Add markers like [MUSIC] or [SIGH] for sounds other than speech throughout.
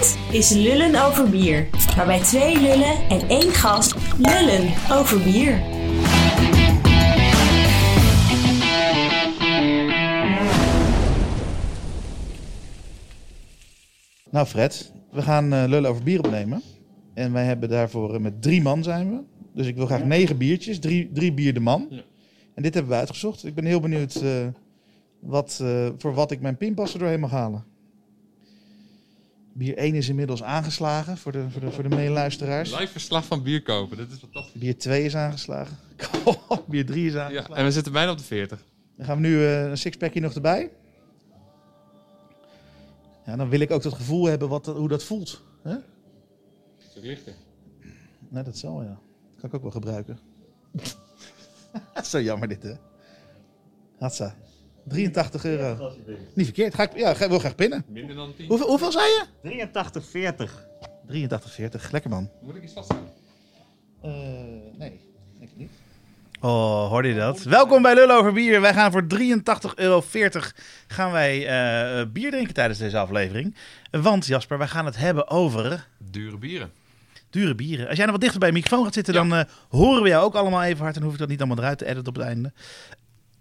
Dit is Lullen over Bier. Waarbij twee lullen en één gast lullen over bier. Nou Fred, we gaan eh, lullen over bier opnemen. En wij hebben daarvoor eh, met drie man zijn we. Dus ik wil graag negen biertjes, drie, drie bier de man. En dit hebben we uitgezocht. Ik ben heel benieuwd eh, wat, eh, voor wat ik mijn pinpas er doorheen mag halen. Bier 1 is inmiddels aangeslagen voor de, voor de, voor de meeluisteraars. Live verslag van bier kopen, dat is fantastisch. Bier 2 is aangeslagen. [LAUGHS] bier 3 is Ja, aangeslagen. en we zitten bijna op de 40. Dan gaan we nu eh, een sixpackje nog erbij. Ja, dan wil ik ook dat gevoel hebben wat, hoe dat voelt. Hè? lichter. Nee, dat zal ja. Kan ik ook wel gebruiken. [LAUGHS] Zo jammer dit, hè? Hatsa. 83 euro. Niet verkeerd. Ga ik, ja, ik wil graag pinnen. Minder dan 10. Hoeveel, hoeveel zei je? 83,40. 83,40. Lekker man. Moet ik iets vasthouden? Eh, nee, denk ik niet. Oh, hoorde je dat? Welkom bij Lullen over Bier. Wij gaan voor 83,40 euro gaan wij eh, bier drinken tijdens deze aflevering. Want Jasper, wij gaan het hebben over Dure bieren. dure bieren. Als jij nog wat dichter bij de microfoon gaat zitten, Ja. dan eh, horen we jou ook allemaal even hard. En hoef ik dat niet allemaal eruit te editen op het einde.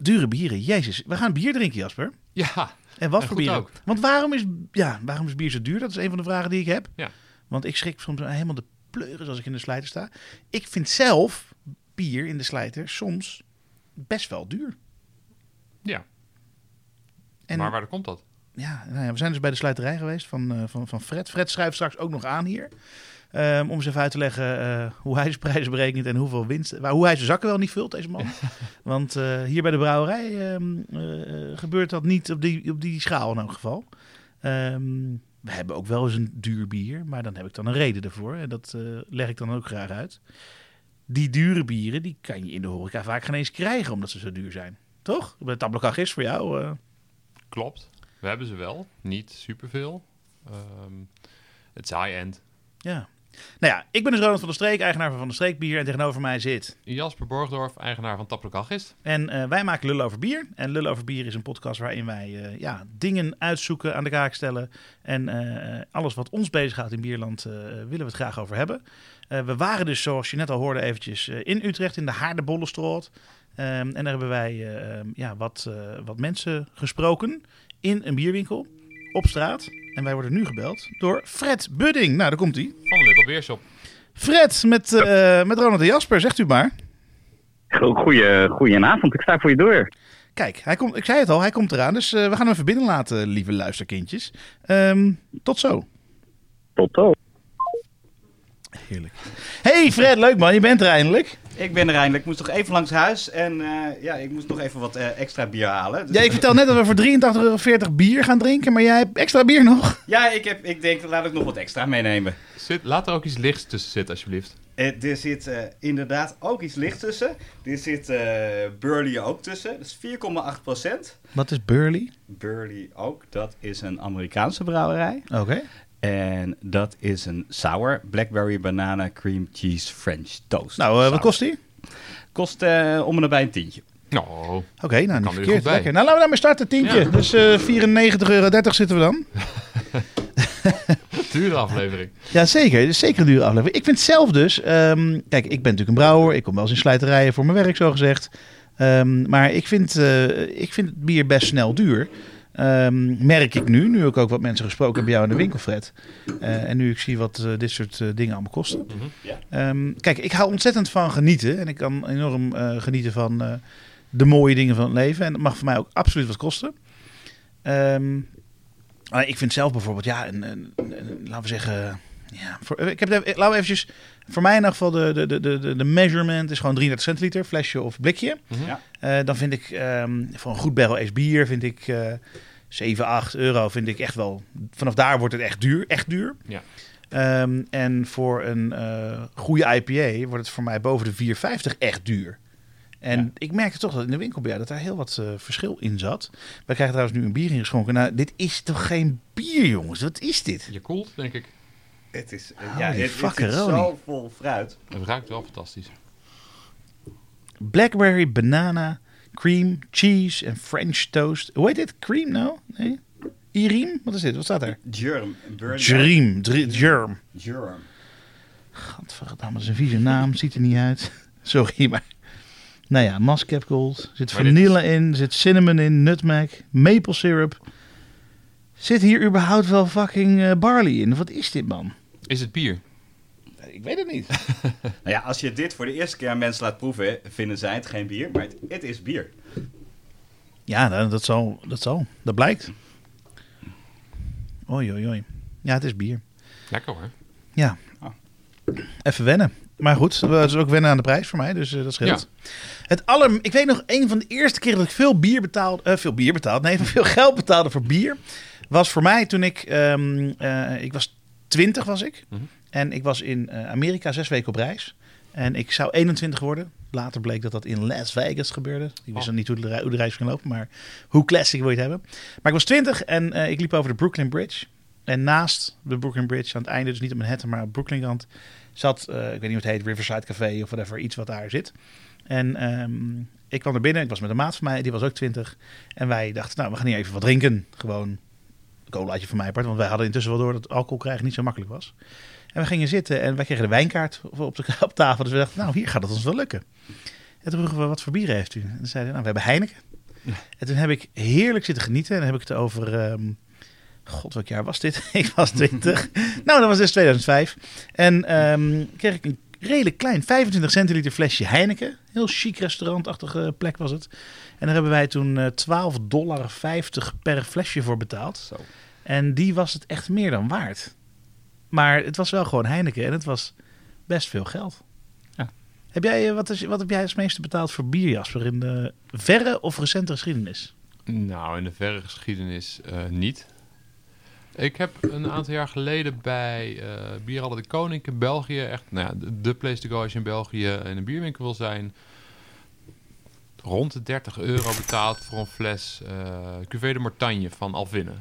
Dure bieren, jezus. We gaan bier drinken, Jasper. Ja, En wat En voor bier? ook. Want waarom is, ja, waarom is bier zo duur? Dat is een van de vragen die ik heb. Ja. Want ik schrik soms helemaal de pleuris als ik in de slijter sta. Ik vind zelf bier in de slijter soms best wel duur. ja. En maar waar komt dat? ja, nou ja, we zijn dus bij de slijterij geweest van, eh, van, van Fred. Fred schuift straks ook nog aan hier. Ehm, om eens even uit te leggen eh, hoe hij zijn prijzen berekent en hoeveel winst. Hoe hij zijn zakken wel niet vult, deze man. [LAUGHS] Want eh, hier bij de brouwerij ehm, eh, gebeurt dat niet op die, op die schaal in elk geval. Ehm, we hebben ook wel eens een duur bier, maar dan heb ik dan een reden ervoor. En dat leg ik dan ook graag uit. Die dure bieren, die kan je in de horeca vaak geen eens krijgen, omdat ze zo duur zijn. Toch? De tablekag is voor jou. Klopt. We hebben ze wel. Niet superveel. Het is high-end. Ja. Nou ja, ik ben dus Ronald van der Streek, eigenaar van Van der Streek Bier. En tegenover mij zit. Jasper Borgdorf, eigenaar van Tappelkagist. En eh, wij maken Lullen over Bier. En Lullen over Bier is een podcast waarin wij eh, ja, dingen uitzoeken, aan de kaak stellen. En eh, alles wat ons bezighoudt in Bierland willen we het graag over hebben. We waren dus, zoals je net al hoorde, eventjes in Utrecht in de Haardebollenstraat. Ehm en daar hebben wij eh, ehm, ja, wat, wat mensen gesproken in een bierwinkel op straat. En wij worden nu gebeld door Fred Budding. Nou, daar komt hij. Van Little Beer Shop. Fred met, eh, met Ronald en Jasper, zegt u maar. Goeie, goedenavond, ik sta voor je deur. Kijk, hij komt, ik zei het al, hij komt eraan. Dus eh, we gaan hem even binnen laten, lieve luisterkindjes. Ehm, tot zo. Tot zo. Heerlijk. Hey Fred, leuk man, je bent er eindelijk. Ik ben er eindelijk. Ik moest nog even langs huis en eh, ja, ik moest nog even wat eh, extra bier halen. Dus- Ja, ik vertel net dat we voor 83,40 euro bier gaan drinken, maar jij hebt extra bier nog. ja, ik, heb, ik denk, laat ik nog wat extra meenemen. Zit, laat er ook iets lichts tussen zitten, alsjeblieft. Eh, er zit eh, inderdaad ook iets licht tussen. Er zit eh Burley ook tussen. Dat is 4,8 procent. Wat is Burley? Burley ook, dat is een Amerikaanse brouwerij. Oké. En dat is een sour blackberry banana cream cheese French toast. Nou, eh, wat kost die? Kost eh, om en nabij een tientje. Nou, Oké, nou niet er verkeerd. Lekker. Nou, laten we daarmee starten, tientje. Ja. Dus eh 94,30 euro zitten we dan. [LAUGHS] dure aflevering. Ja, zeker. Het is zeker een dure aflevering. Ik vind zelf dus... ehm, kijk, ik ben natuurlijk een brouwer. Ik kom wel eens in slijterijen voor mijn werk, zo gezegd. Ehm, maar ik vind, eh, ik vind het bier best snel duur. Ehm, merk ik nu, nu ik ook wat mensen gesproken heb bij jou in de winkel, Fred. Eh, en nu ik zie wat eh, dit soort eh, dingen allemaal kosten. Mhm. Ja. Ehm, kijk, ik hou ontzettend van genieten. En ik kan enorm genieten van de mooie dingen van het leven. En dat mag voor mij ook absoluut wat kosten. Ehm, ik vind zelf bijvoorbeeld, ja, een, een, een- laten we zeggen... Ja, voor, ik heb, laten we eventjes... Voor mij in ieder geval, de, de, de, de, de measurement is gewoon 33 centiliter, flesje of blikje. Mhm. Ja. Eh, dan vind ik ehm, voor een goed barrel aged bier vind ik eh 7, 8 euro vind ik echt wel. Vanaf daar wordt het echt duur, echt duur. Ja. Ehm, en voor een eh, goede IPA wordt het voor mij boven de 4,50 echt duur. En Ja. ik merkte toch dat in de winkel bij jou dat daar heel wat eh, verschil in zat. Wij krijgen trouwens nu een bier ingeschonken. Nou, dit is toch geen bier, jongens? Wat is dit? Je koelt, denk ik. Het is, eh, ja, het, Ronnie. zo vol fruit. Het ruikt wel fantastisch. Blackberry, banana, cream, cheese en French toast. Hoe heet dit? Cream nou? Nee? Iriem? Wat is dit? Wat staat er? Germ. Dr- Germ. Germ. Gadverdamme, dat is een vieze naam. Ziet er niet uit. [LAUGHS] Sorry, maar... Nou ja, Mascap Gold. Er zit vanille in. Er zit cinnamon in. Nutmeg. Maple syrup. Zit hier überhaupt wel fucking eh, barley in? Wat is dit, man? Is het bier? Ik weet het niet. [LAUGHS] Nou ja, als je dit voor de eerste keer aan mensen laat proeven, vinden zij het geen bier, maar het, het is bier. Ja, nou, dat zal. Dat zal. Dat blijkt. Oei, oei, oei. Ja, het is bier. Lekker hoor. Ja. Even wennen. Maar goed, het is ook wennen aan de prijs voor mij, dus eh, dat scheelt. Het aller, ik weet nog, een van de eerste keren dat ik veel bier betaalde, eh, veel bier betaalde, nee, [LAUGHS] veel geld betaalde voor bier, was voor mij toen ik, ehm, eh, ik was 20 was ik, Mhm. en ik was in eh, Amerika zes weken op reis. En ik zou 21 worden. Later bleek dat dat in Las Vegas gebeurde. Ik wist Oh. nog niet hoe de, rei- hoe de reis ging lopen, maar hoe classic wil je het hebben. Maar ik was 20 en eh, ik liep over de Brooklyn Bridge. En naast de Brooklyn Bridge, aan het einde, dus niet op Manhattan, maar op Brooklyn kant, zat, ik weet niet hoe het heet, Riverside Café of whatever, iets wat daar zit. En ehm, ik kwam er binnen, ik was met een maat van mij, die was ook 20. En wij dachten, nou, we gaan hier even wat drinken. Gewoon colaatje van mij apart, want wij hadden intussen wel door dat alcohol krijgen niet zo makkelijk was. En we gingen zitten en wij kregen de wijnkaart op, de, [LAUGHS] op tafel. Dus we dachten, nou, hier gaat het ons wel lukken. En toen vroegen we, wat voor bieren heeft u? En toen zeiden we, nou, we hebben Heineken. En toen heb ik heerlijk zitten genieten. En dan heb ik het over... ehm, God, welk jaar was dit? [LAUGHS] ik was 20. [LAUGHS] nou, dat was dus 2005. En ehm, kreeg ik een redelijk klein 25 centiliter flesje Heineken. Heel chic restaurantachtige plek was het. En daar hebben wij toen eh 12,50 dollar per flesje voor betaald. Zo. En die was het echt meer dan waard. Maar het was wel gewoon Heineken en het was best veel geld. Ja. Heb jij, eh, wat, is, wat heb jij als meeste betaald voor bier, Jasper, in de verre of recente geschiedenis? Nou, in de verre geschiedenis eh, niet. Ik heb een aantal jaar geleden bij Bierhallen de Koning in België, echt nou ja, de, de place to go als je in België in een bierwinkel wil zijn, rond de 30 euro betaald voor een fles eh Cuvée de Mortagne van Alvinne.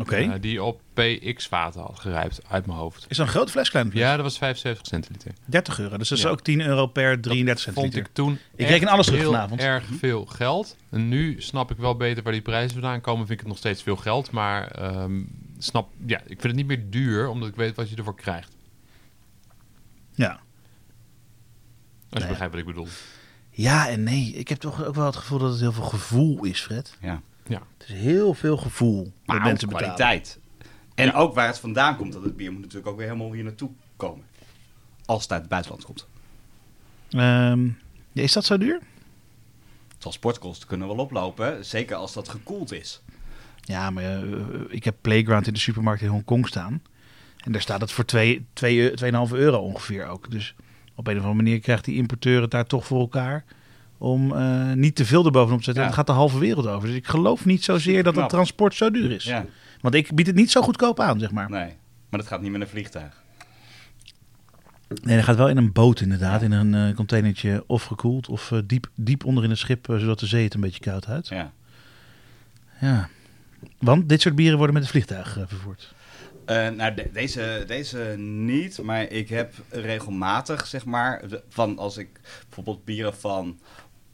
Oké. Eh, die op PX-vaten had gerijpt, uit mijn hoofd. Is dat een grote fles, kleine fles? Ja, dat was 75 centiliter. 30 euro, dus dat is Ja. ook 10 euro per 33 Vond centiliter. ik toen Ik reken alles terug heel vanavond. erg veel geld. En nu snap ik wel beter waar die prijzen vandaan komen. Vind ik het nog steeds veel geld. Maar ehm, snap, ja, ik vind het niet meer duur, omdat ik weet wat je ervoor krijgt. Ja. Als je Nee. begrijpt wat ik bedoel. ja en nee. Ik heb toch ook wel het gevoel dat het heel veel gevoel is, Fred. Ja. Het is heel veel gevoel Maar ook mensen betalen. kwaliteit. En ook waar het vandaan komt, dat het bier moet natuurlijk ook weer helemaal hier naartoe komen. Als het uit het buitenland komt. Ehm, ja, is dat zo duur? Transportkosten kunnen wel oplopen, zeker als dat gekoeld is. Ja, maar eh, ik heb Playground in de supermarkt in Hongkong staan. En daar staat het voor 2, 2, 2,5 euro ongeveer ook. Dus op een of andere manier krijgt die importeur het daar toch voor elkaar. Om eh, niet te veel erbovenop te zetten. Ja. Het gaat de halve wereld over. Dus ik geloof niet zozeer dat het transport zo duur is. Ja, Want ik bied het niet zo goedkoop aan, zeg maar. nee. Maar dat gaat niet met een vliegtuig. Nee, dat gaat wel in een boot inderdaad. In een eh, containertje of gekoeld of eh, diep, diep onder in het schip. eh, zodat de zee het een beetje koud houdt. Ja. Ja. Want dit soort bieren worden met het vliegtuig eh, vervoerd. Eh, nou, de- deze, deze niet, maar ik heb regelmatig, zeg maar, van als ik bijvoorbeeld bieren van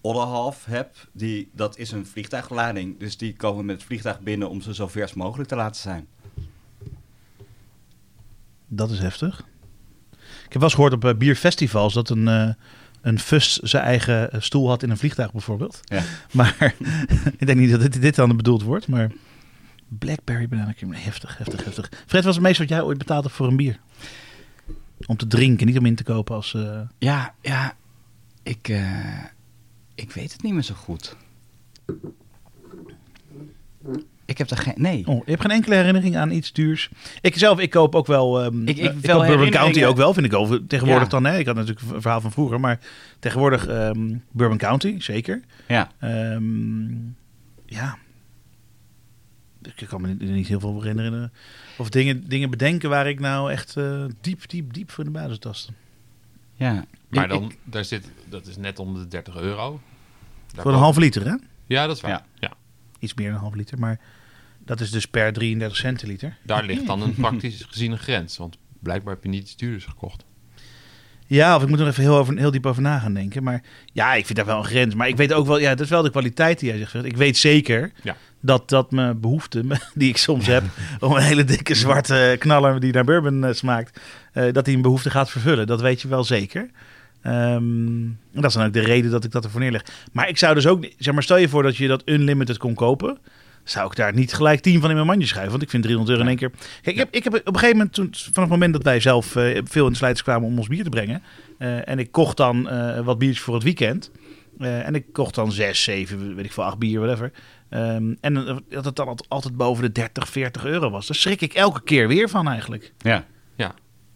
Odderhalf heb, die, dat is een vliegtuiglading. Dus die komen met het vliegtuig binnen om ze zo vers mogelijk te laten zijn. Dat is heftig. Ik heb wel eens gehoord op eh, bierfestivals dat een, een fust zijn eigen stoel had in een vliegtuig bijvoorbeeld. Ja. [LAUGHS] Maar [LAUGHS] ik denk niet dat dit, dit dan bedoeld wordt. Maar Blackberry Banana Cream, heftig, heftig, heftig. Fred, wat is het meest wat jij ooit betaald hebt voor een bier? Om te drinken, niet om in te kopen als... eh, Ja, ja, ik, eh, ik weet het niet meer zo goed. Ik heb er geen, nee. Oh, je hebt geen enkele herinnering aan iets duurs. Ik zelf, ik koop ook wel. ehm Ik- ik eh, wel koop Bourbon. County ook wel, vind ik over. Tegenwoordig Ja. dan, hè, ik had natuurlijk een verhaal van vroeger, maar tegenwoordig ehm Bourbon County, zeker. Ja, Ehm, ja. Ik kan me niet, niet heel veel herinneren. Of dingen, dingen bedenken waar ik nou echt eh, diep, diep, diep voor in de basis taste. ja. Maar Ik- dan, ik- daar zit, dat is net onder de 30 euro. Daar Voor een halve liter, hè? Ja, dat is waar. Ja. Ja. Iets meer dan een halve liter, maar dat is dus per 33 centiliter. Daar ligt dan een [LAUGHS] praktisch gezien een grens. Want blijkbaar heb je niet iets duurders gekocht. Ja, of ik moet er even heel, over, heel diep over na gaan denken. Maar ja, ik vind daar wel een grens. Maar ik weet ook wel, ja, dat is wel de kwaliteit die jij zegt. Ik weet zeker Ja. Dat dat mijn behoefte, [LAUGHS] die ik soms heb, om een hele dikke zwarte knaller die naar bourbon eh, smaakt, eh, dat die een behoefte gaat vervullen. Dat weet je wel zeker. Ehm, en dat is dan ook de reden dat ik dat ervoor neerleg. Maar ik zou dus ook, zeg maar, stel je voor dat je dat unlimited kon kopen. Zou ik daar niet gelijk 10 van in mijn mandje schuiven? Want ik vind 300 euro in één keer. Kijk, ik heb, ik heb op een gegeven moment, toen, vanaf het moment dat wij zelf eh, veel in de slijters kwamen om ons bier te brengen. en ik kocht dan wat biertjes voor het weekend. en ik kocht dan 6, 7, weet ik veel, 8 bier, whatever. Ehm, en dat het dan altijd- boven de 30, 40 euro was. Daar schrik ik elke keer weer van eigenlijk. Ja,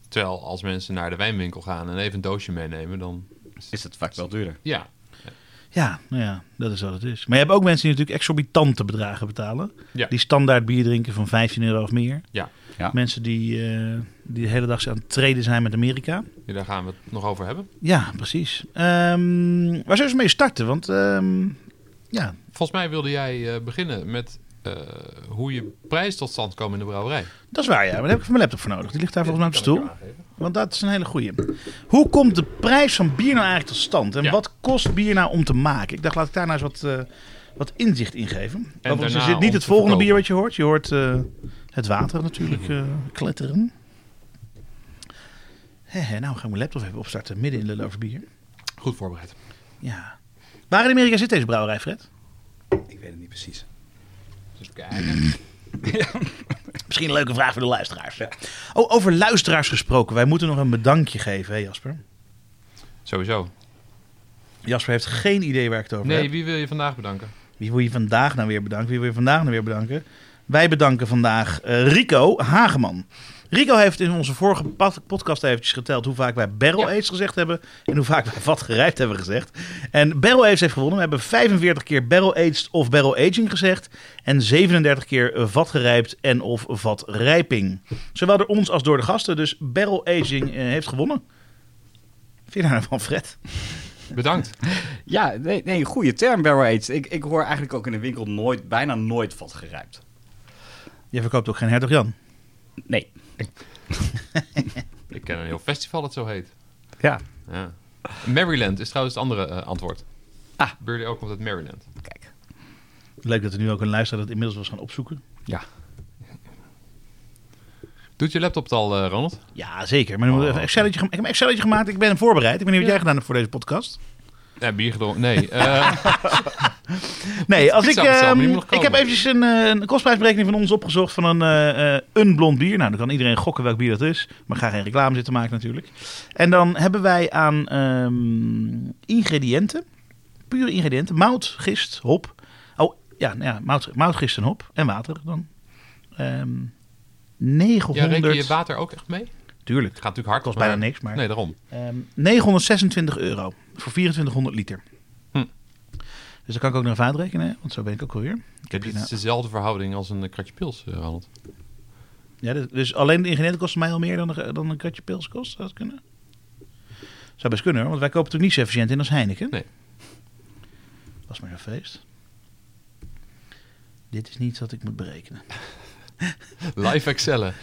Terwijl als mensen naar de wijnwinkel gaan en even een doosje meenemen, dan... is het vaak wel duurder. Ja, Ja, nou ja, dat is wat het is. Maar je hebt ook mensen die natuurlijk exorbitante bedragen betalen. Ja. Die standaard bier drinken van 15 euro of meer. Ja. Ja. Mensen die, eh, die de hele dag aan het treden zijn met Amerika. Ja, daar gaan we het nog over hebben. Ja, precies. Ehm, waar zullen we mee starten? Want ehm, ja, Volgens mij wilde jij eh, beginnen met eh, hoe je prijs tot stand komen in de brouwerij. dat is waar ja. Maar daar heb ik mijn laptop voor nodig. Die ligt daar volgens mij op de stoel. Want dat is een hele goeie. Hoe komt de prijs van bier nou eigenlijk tot stand? En Ja. wat kost bier nou om te maken? Ik dacht, laat ik daar nou eens wat, eh, wat inzicht in geven. Overigens is dit niet het volgende verkopen. bier wat je hoort. Je hoort eh, het water natuurlijk [LAUGHS] eh, kletteren. Hè, nou, ga ik mijn laptop even opstarten midden in Lullen over bier. Goed voorbereid. Ja. Waar in Amerika zit deze brouwerij, Fred? Ik weet het niet precies. Dus kijken. [LAUGHS] Misschien een leuke vraag voor de luisteraars. Oh, over luisteraars gesproken. Wij moeten nog een bedankje geven, hè Jasper? Sowieso. Jasper heeft geen idee waar ik het over Nee, heb. wie wil je vandaag bedanken? Wie wil je vandaag nou weer bedanken? Wie wil je vandaag nou weer bedanken? Wij bedanken vandaag eh, Rico Hageman. Rico heeft in onze vorige pod- podcast eventjes geteld hoe vaak wij barrel Ja. aged gezegd hebben en hoe vaak wij vat gerijpt hebben gezegd. En barrel aged heeft gewonnen. We hebben 45 keer barrel aged of barrel aging gezegd en 37 keer vat gerijpt en of vat rijping. Zowel door ons als door de gasten. Dus barrel aging eh, heeft gewonnen. Vind je daar nou van, Fred? Bedankt. [LAUGHS] Ja, nee, nee goede term, barrel aged. Ik, ik hoor eigenlijk ook in de winkel nooit, bijna nooit vat gerijpt. Je verkoopt ook geen Hertog Jan. Nee. [LAUGHS] Ik ken een heel festival dat zo heet. Ja. Ja. Maryland is trouwens het andere eh, antwoord. Ah. Burley ook komt uit Maryland. Kijk. Leuk dat er nu ook een luisteraar dat inmiddels was gaan opzoeken. Ja. Doet je laptop het al, eh, Ronald? Ja, zeker. Maar nu moet ik even een Excelletje gem- ik heb een Excelletje gemaakt. Ik ben voorbereid. Ik weet niet wat jij gedaan hebt voor deze podcast. Ja, bier gedronken. Nee. eh, [LAUGHS] Nee, als ik, die ehm, ik heb eventjes een, eh, een kostprijsberekening van ons opgezocht van een, eh, een blond bier. Nou, dan kan iedereen gokken welk bier dat is. Maar ik ga geen reclame zitten maken natuurlijk. En dan hebben wij aan ehm, ingrediënten, pure ingrediënten, mout, gist, hop. Oh, ja, nou ja mout, mout, gist en hop. En water dan. Ehm ja, 900... reken je water ook echt mee? Tuurlijk. Het gaat natuurlijk hard. Kost bijna niks, maar... Nee, daarom. Ehm, 926 euro voor 2400 liter. Hm. Dus dat kan ik ook nog even uitrekenen, hè, want zo ben ik ook alweer. Ik heb Dit hier is nou, dezelfde verhouding als een kratje pils, eh, Ronald. ja, dus- dus alleen de ingrediënten kosten mij al meer dan, een- dan een kratje pils kost. Zou dat kunnen? Zou best kunnen, hoor, want wij kopen natuurlijk niet zo efficiënt in als Heineken. Nee. Was maar een feest. Dit is niet wat ik moet berekenen. [LAUGHS] Live excellen.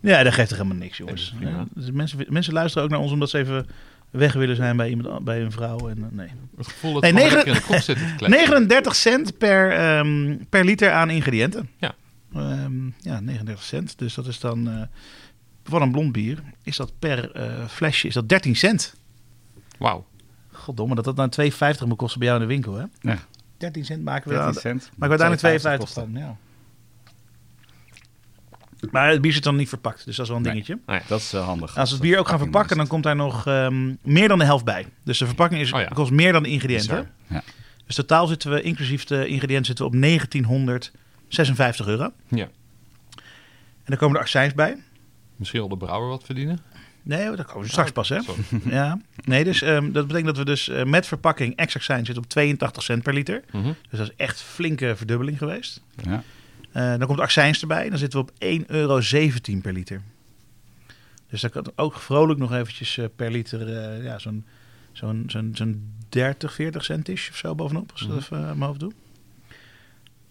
Ja, dat geeft toch helemaal niks, jongens. Ja, dus mensen, mensen luisteren ook naar ons omdat ze even weg willen zijn bij, iemand, bij een vrouw. En, eh, nee. Het gevoel dat Nee, we gewoon negen- lekker in de kop zitten te [LAUGHS] kletsen. 39 cent per, ehm, per liter aan ingrediënten. Ja. Ehm, ja, 39 cent. Dus dat is dan eh voor een blond bier. Is dat per eh, flesje is dat 13 cent. Wauw. Goddomme, dat dat nou 2,50 moet kosten bij jou in de winkel, hè? Ja. 13 cent maken we 13 daar. cent. Maar ik daar 2,50 52 kosten. van, ja. Maar het bier zit dan niet verpakt, dus dat is wel een Nee. dingetje. Nou ja, Dat is wel handig. Als we het bier ook gaan verpakken, dan komt daar nog ehm, meer dan de helft bij. Dus de verpakking is, Oh ja. kost meer dan de ingrediënten. Ja. Dus totaal zitten we, inclusief de ingrediënten, zitten we op 1956 euro. Ja. En dan komen er accijns bij. Misschien wil de brouwer wat verdienen. Nee, dat komen ze straks pas, hè? Sorry. [LAUGHS] Ja. Nee, dus ehm, dat betekent dat we dus eh, met verpakking ex accijns zitten op 82 cent per liter. Mhm. Dus dat is echt flinke verdubbeling geweest. Ja. Eh, dan komt accijns erbij. Dan zitten we op 1,17 euro per liter. Dus dat kan ook vrolijk nog eventjes eh, per liter eh, ja, zo'n zo'n zo'n zo'n 30, 40 cent is of zo bovenop. Als ik dat Mhm. even aan mijn hoofd doe.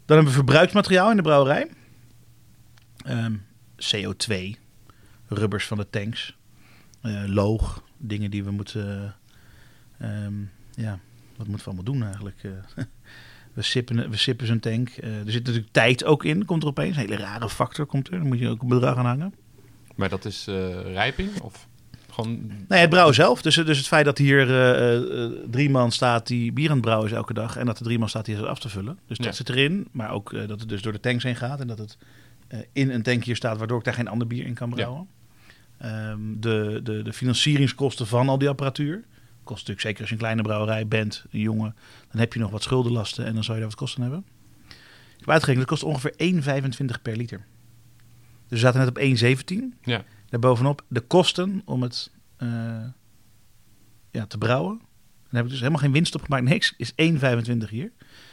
Dan hebben we verbruiksmateriaal in de brouwerij. Ehm, CO2, rubbers van de tanks, loog, dingen die we moeten... eh, ehm, ja, wat moeten we allemaal doen eigenlijk? [LAUGHS] We sippen, we sippen zijn tank. Eh, er zit natuurlijk tijd ook in, komt er opeens. Een hele rare factor komt er. Dan moet je ook een bedrag aan hangen. Maar dat is eh, rijping? Of gewoon... Nee, het brouwen zelf. Dus, dus het feit dat hier eh, drie man staat die bier aan het brouwen is elke dag. En dat er drie man staat die het af te vullen. Dus dat Ja. zit erin. Maar ook dat het dus door de tanks heen gaat. En dat het in een tank hier staat, waardoor ik daar geen ander bier in kan brouwen. Ehm, de, de, de financieringskosten van al die apparatuur. Kost natuurlijk zeker als je een kleine brouwerij bent, een jongen. Dan heb je nog wat schuldenlasten en dan zou je daar wat kosten hebben. Ik heb uitgerekend, dat kost ongeveer 1,25 per liter. Dus we zaten net op 1,17. Ja. Daarbovenop de kosten om het eh, ja, te brouwen. Dan heb ik dus helemaal geen winst op gemaakt. Niks. Is 1,25 hier.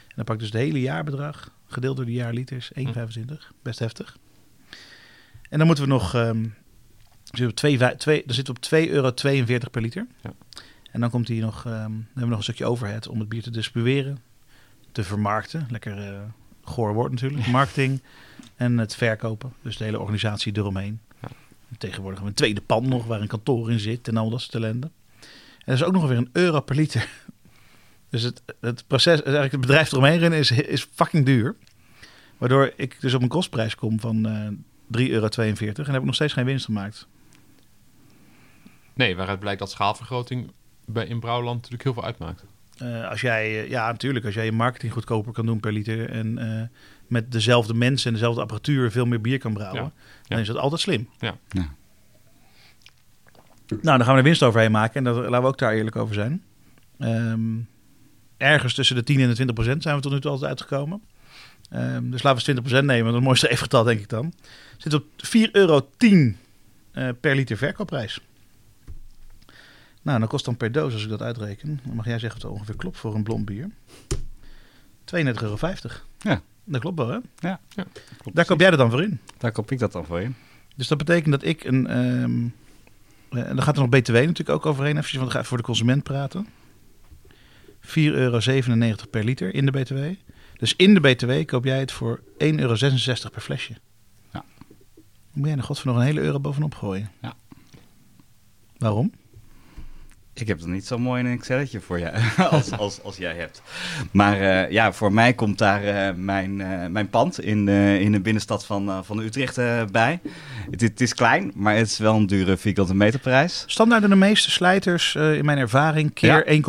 En dan pak ik dus het hele jaarbedrag. Gedeeld door de jaarliters. 1,25. Best heftig. En dan moeten we nog... ehm zitten we op twee, vij- twee, dan zitten we op 2,42 euro per liter. Ja. En dan komt hier nog, ehm, dan hebben we nog een stukje overhead om het bier te distribueren. Te vermarkten. Lekker eh goor woord natuurlijk. Marketing. En het verkopen. Dus de hele organisatie eromheen. Ja. Tegenwoordig hebben we een tweede pand nog waar een kantoor in zit en al dat soort ellende. En dat is ook nog weer een euro per liter. [LAUGHS] Dus het, het proces, eigenlijk het bedrijf eromheen is, is fucking duur. Waardoor ik dus op een kostprijs kom van eh 3,42 euro. En heb ik nog steeds geen winst gemaakt. Nee, waaruit blijkt dat schaalvergroting bij in Brouwland natuurlijk heel veel uitmaakt. Eh, als jij, eh, ja, natuurlijk, als jij je marketing goedkoper kan doen per liter en eh, met dezelfde mensen en dezelfde apparatuur veel meer bier kan brouwen, Ja. dan Ja. is dat altijd slim. Ja. Ja. Nou, dan gaan we er winst overheen maken en dat, laten we ook daar eerlijk over zijn. Ehm, ergens tussen de 10 en de 20 procent zijn we tot nu toe altijd uitgekomen. Ehm, dus laten we eens 20 procent nemen, dat is het mooiste [LAUGHS] streefgetal denk ik dan. Zit op 4,10 euro eh, per liter verkoopprijs. Nou, dan kost dan per doos, als ik dat uitreken, dan mag jij zeggen of het ongeveer klopt voor een blond bier. 32,50 euro. Ja. Dat klopt wel, hè? Ja. Daar koop jij er dan voor in. Daar koop ik dat dan voor in. Dus dat betekent dat ik een. ehm eh, en dan gaat er nog BTW natuurlijk ook overheen, eventjes, want dan ga ik voor de consument praten. 4,97 euro per liter in de BTW. Dus in de BTW koop jij het voor 1,66 euro per flesje. Ja. Dan moet jij er godver nog een hele euro bovenop gooien. Ja. Waarom? Ik heb er niet zo mooi een Excelletje voor je [LAUGHS] als, als, als jij hebt. Maar eh, ja, voor mij komt daar eh, mijn, eh, mijn pand in, in de binnenstad van, van Utrecht bij. Het, het is klein, maar het is wel een dure vierkante meterprijs. Standaard in de meeste slijters, in mijn ervaring, keer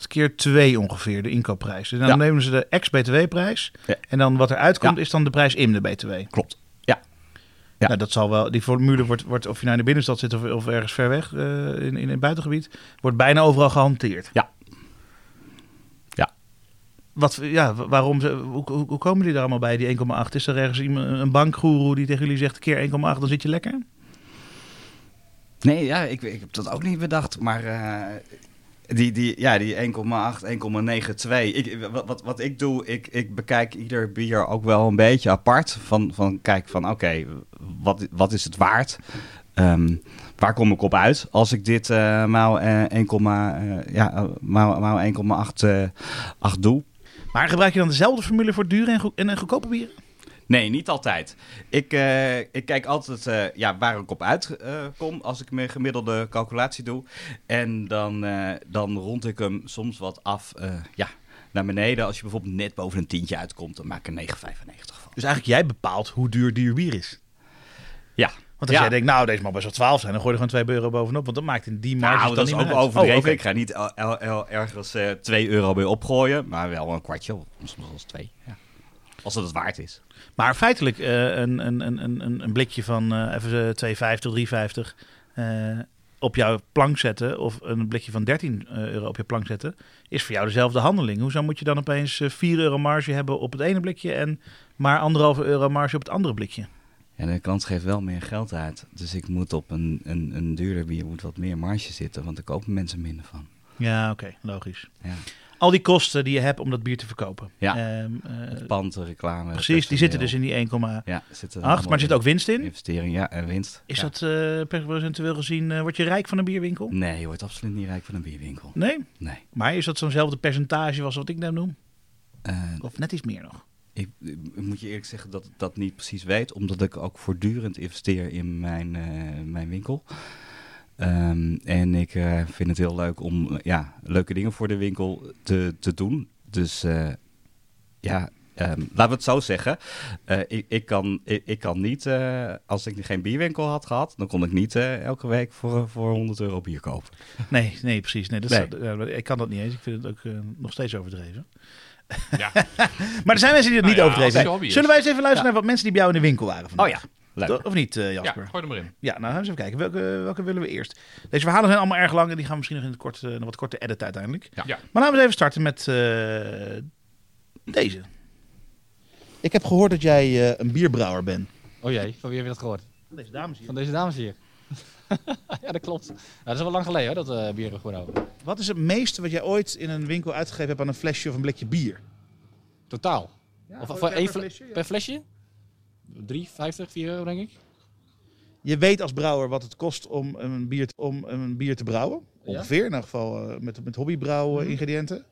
1,8 keer 2 ongeveer de inkoopprijs. Dus dan Ja. nemen ze de ex-BTW-prijs. Ja. En dan wat eruit komt, Ja. is dan de prijs in de BTW. Klopt. Ja. Nou, dat zal wel. Die formule wordt, wordt of je nou in de binnenstad zit of, of ergens ver weg eh, in, in het buitengebied, wordt bijna overal gehanteerd. Ja. Ja. Wat, ja, wa- waarom, hoe, hoe komen die daar allemaal bij, die 1,8? Is er ergens iemand, een bankgoeroe die tegen jullie zegt, keer 1,8, dan zit je lekker? Nee, ja, ik, ik heb dat ook niet bedacht. Maar eh, die, die, ja, die 1,8, 1,92. Ik, wat, wat, ik doe, ik, ik bekijk ieder bier ook wel een beetje apart. Van, van kijk van oké, wat, wat is het waard? Ehm, waar kom ik op uit als ik dit eh maal eh, 1, eh, ja, maal, maal 1,8 eh, 8 doe? Maar gebruik je dan dezelfde formule voor dure en, en goedkope bieren? Nee, niet altijd. Ik, eh, ik kijk altijd eh, ja, waar ik op uitkom als ik mijn gemiddelde calculatie doe. En dan, eh, dan rond ik hem soms wat af eh, ja, naar beneden. Als je bijvoorbeeld net boven een tientje uitkomt, dan maak ik er 9,95 van. Dus eigenlijk jij bepaalt hoe duur duur bier is. Ja. Want als Ja. jij denkt, nou, deze mag best wel 12 zijn, dan gooi je er gewoon 2 euro bovenop. Want dat maakt in die marge Nou, dan dat is ook uit. overdreven. Oh. Ik ga niet ergens eh 2 euro bij opgooien, maar wel een kwartje, soms zelfs 2. Ja. Als het het waard is. Maar feitelijk eh, een, een, een, een, een blikje van eh even eh, 2,50, 3,50 eh, op jouw plank zetten... of een blikje van 13 euro op je plank zetten... is voor jou dezelfde handeling. Hoezo moet je dan opeens eh, 4 euro marge hebben op het ene blikje... en maar anderhalve euro marge op het andere blikje? En de klant geeft wel meer geld uit. Dus ik moet op een, een, een duurder bier moet wat meer marge zitten, want daar kopen mensen minder van. Ja, oké, logisch. Ja. Al die kosten die je hebt om dat bier te verkopen. Ja. Pand, de reclame. precies, die zitten dus in die 1,8. Ja, Maar er zit ook winst in. Investering, ja, en winst. Is Ja. dat eh percentueel gezien, eh, word je rijk van een bierwinkel? Nee, je wordt absoluut niet rijk van een bierwinkel. Nee? Nee. Maar is dat zo'nzelfde percentage als wat ik net noem? Eh, Of net iets meer nog? ik, ik moet je eerlijk zeggen dat ik dat niet precies weet, omdat ik ook voortdurend investeer in mijn, mijn winkel. Ehm, en ik eh, vind het heel leuk om eh, ja, leuke dingen voor de winkel te, te doen. Dus eh, Ja, ehm, laten we het zo zeggen. Eh, ik, ik, kan, ik, ik kan niet, eh, als ik geen bierwinkel had gehad, dan kon ik niet eh, elke week voor, voor 100 euro bier kopen. Nee, nee, precies. Nee, dat Nee. Ik kan dat niet eens. Ik vind het ook nog steeds overdreven. Ja. [LAUGHS] Maar er zijn mensen die het Nou niet ja, overdreven is. Zullen wij eens even luisteren naar wat mensen die bij jou in de winkel waren vandaag? Oh ja, leuk. To- Of niet, eh, ja, Jasper? gooi er maar in. Ja, nou gaan we eens even kijken. Welke, welke willen we eerst? Deze verhalen zijn allemaal erg lang en die gaan we misschien nog in het kort, eh, een wat korte edit uiteindelijk. Ja. Ja. Maar laten we even starten met eh, deze. Ik heb gehoord dat jij eh, een bierbrouwer bent. Oh jee, van wie heb je dat gehoord? Deze dames hier. Van deze dames hier. [LAUGHS] ja, dat klopt. Ja, dat is al wel lang geleden hoor, dat eh bier gebrouwen. Wat is het meeste wat jij ooit in een winkel uitgegeven hebt aan een flesje of een blikje bier? Totaal. of gewoon voor per één fle- flesje, ja. per flesje? 3, 50, 4 euro denk ik. Je weet als brouwer wat het kost om een bier, te- om een bier te brouwen. Ja. Ongeveer, in ieder geval eh, met, met hobbybrouwen Mhm. ingrediënten.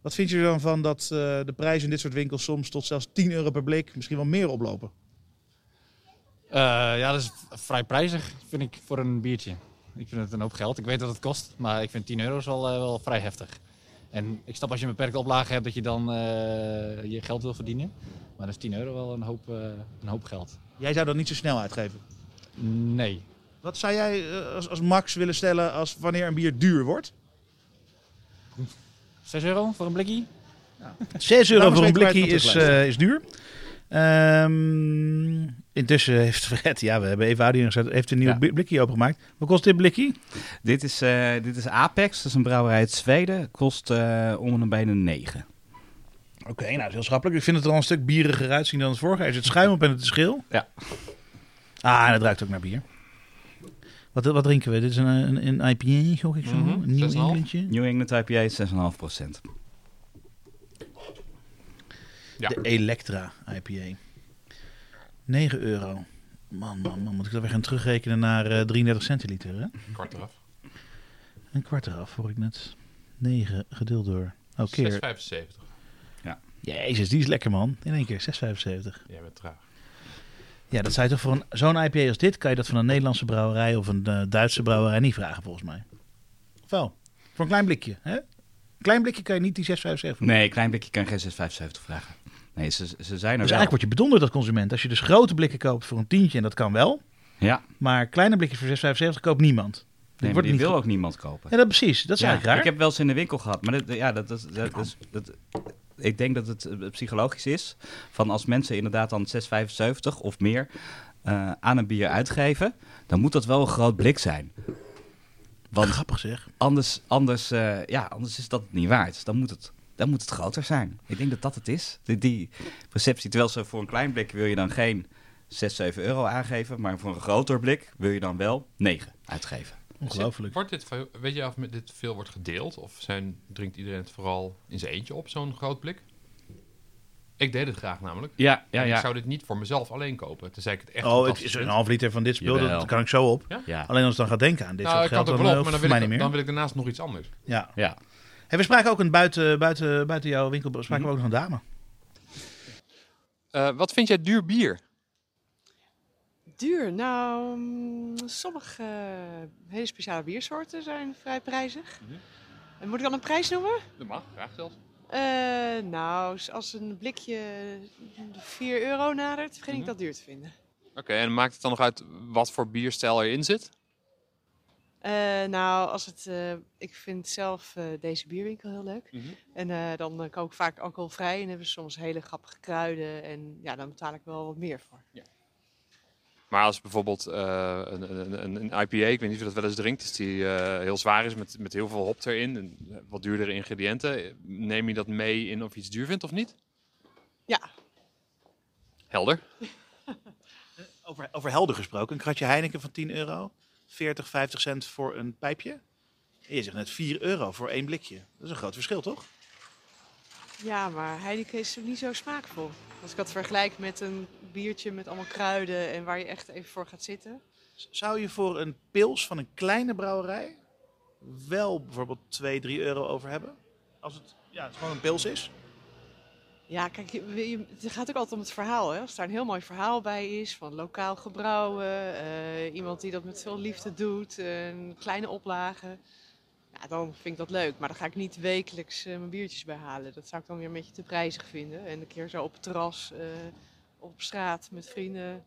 Wat vind je er dan van dat eh, de prijzen in dit soort winkels soms tot zelfs 10 euro per blik, misschien wel meer oplopen? Eh, ja, dat is vrij prijzig vind ik voor een biertje. Ik vind het een hoop geld. Ik weet dat het kost, maar ik vind 10 euro is wel, wel vrij heftig. En ik snap als je een beperkte oplage hebt dat je dan eh, je geld wil verdienen. Maar dan is 10 euro wel een hoop, eh, een hoop geld. Jij zou dat niet zo snel uitgeven. Nee. Wat zou jij eh, als, als max willen stellen als wanneer een bier duur wordt? 6 euro voor een blikje? 6 euro voor een blikje het is, eh, is duur. Ehm, intussen heeft Fred, ja, we hebben even audio gezet, heeft een nieuw Ja. blikje opengemaakt. Wat kost dit blikje? Dit is, eh, dit is Apex, dat is een brouwerij uit Zweden. Kost eh, om en bij de 9. Oké, nou, dat is heel schappelijk. Ik vind het er al een stuk bieriger uitzien dan het vorige. Er zit schuim op en het is geel. Ja. Ah, en het ruikt ook naar bier. Wat, wat drinken we? Dit is een, een, een IPA, gok ik zo. Mhm, Een nieuw 6,5. Englandje. New England IPA 6,5%. Ja. De Electra IPA. 9 euro. Man, man, man. Moet ik dat weer gaan terugrekenen naar eh 33 centiliter, hè? Kwart eraf. Een kwart eraf, hoor ik net. 9 gedeeld door. Oh, keer. 6,75. Jezus, die is lekker, man. In één keer, 6,75. Jij bent traag. Ja, dat zou je toch voor een- zo'n IPA als dit... kan je dat van een Nederlandse brouwerij of een eh, Duitse brouwerij niet vragen, volgens mij. Of wel? Voor een klein blikje, hè? Een klein blikje kan je niet die 6,75 Nee, een klein blikje kan je geen 6,75 vragen. Nee, ze, ze zijn er Dus wel. eigenlijk word je bedonderd als consument. Als je dus grote blikken koopt voor een tientje, en dat kan wel. Ja, Maar kleine blikjes voor 6,75 koopt niemand. Nee, wordt die niet wil ook niemand kopen. Ja, dat precies. Dat is Ja, eigenlijk raar. Ik heb wel eens in de winkel gehad, maar dat, ja, dat, dat, dat, is- dat, ik denk dat het eh, psychologisch is. Van als mensen inderdaad dan 6,75 of meer eh, aan een bier uitgeven, dan moet dat wel een groot blik zijn. Want Grappig zeg. anders, anders, eh, ja, anders is dat niet waard. Dan moet het, dan moet het groter zijn. Ik denk dat dat het is. Die, die perceptie. Terwijl ze voor een klein blik wil je dan geen 6, 7 euro aangeven, maar voor een groter blik wil je dan wel 9 uitgeven. Ongelooflijk. Wordt dit, weet je of met dit veel wordt gedeeld? Of zijn, drinkt iedereen het vooral in zijn eentje op, zo'n groot blik? Ik deed het graag namelijk. Ja, ja, En Ik ja. zou dit niet voor mezelf alleen kopen. Tenzij ik het echt Oh, het is een half liter van dit spul. Dat, kan ik zo op. ja. Alleen als ik dan ga denken aan dit Nou, soort geld, dan op, eh, maar dan voor wil, mij ik, dan wil ik daarnaast nog iets anders. Ja. ja. Hey, we spraken ook een buiten, buiten, buiten jouw winkel, spraken we ook nog een dame. Eh, wat vind jij duur bier? Duur? Nou, mm, sommige eh, hele speciale biersoorten zijn vrij prijzig. En moet ik dan een prijs noemen? Dat mag, graag zelfs. Eh, nou, als een blikje de 4 euro nadert, vind ik Mhm. dat duur te vinden. Oké, en maakt het dan nog uit wat voor bierstijl erin zit? Eh, nou, als het, eh, ik vind zelf eh, deze bierwinkel heel leuk. Mhm. En eh, dan kook ik vaak alcoholvrij en hebben ze soms hele grappige kruiden. En ja, dan betaal ik wel wat meer voor. Maar als bijvoorbeeld eh, een, een, een, een IPA, ik weet niet of je dat wel eens drinkt, dus die eh, heel zwaar is met, met heel veel hop erin en wat duurdere ingrediënten, neem je dat mee in of je iets duur vindt of niet? Ja, Helder. [LAUGHS] Over, over helder gesproken, een kratje Heineken van 10 euro, 40, 50 cent voor een pijpje. En je zegt net 4 euro voor één blikje. Dat is een groot verschil, toch? Ja, maar Heineken is niet zo smaakvol. Als ik dat vergelijk met een biertje met allemaal kruiden en waar je echt even voor gaat zitten. Zou je voor een pils van een kleine brouwerij wel bijvoorbeeld 2, 3 euro over hebben? Als het, ja, het gewoon een pils is? Ja, kijk, het gaat ook altijd om het verhaal. Hè? Als daar een heel mooi verhaal bij is van lokaal gebrouwen, eh, iemand die dat met veel liefde doet, kleine oplage. Ja, dan vind ik dat leuk. Maar dan ga ik niet wekelijks eh, mijn biertjes bij halen. Dat zou ik dan weer een beetje te prijzig vinden. En een keer zo op het terras, eh, op straat met vrienden.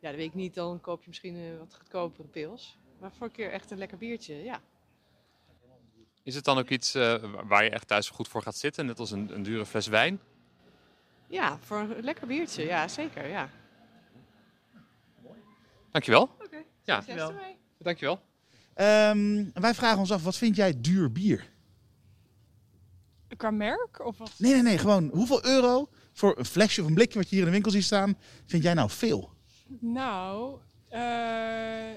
Ja, dat weet ik niet. Dan koop je misschien wat goedkopere pils. Maar voor een keer echt een lekker biertje, ja. Is het dan ook iets waar je echt thuis goed voor gaat zitten? Net als een, een dure fles wijn? Ja, voor een lekker biertje. Ja, zeker, ja. Dankjewel. Oké, Ja. succes ermee. Dankjewel. Ehm, wij vragen ons af, wat vind jij duur bier? Qua merk? Of wat? Nee, nee, nee. Gewoon hoeveel euro voor een flesje of een blikje wat je hier in de winkel ziet staan, vind jij nou veel? Nou, eh,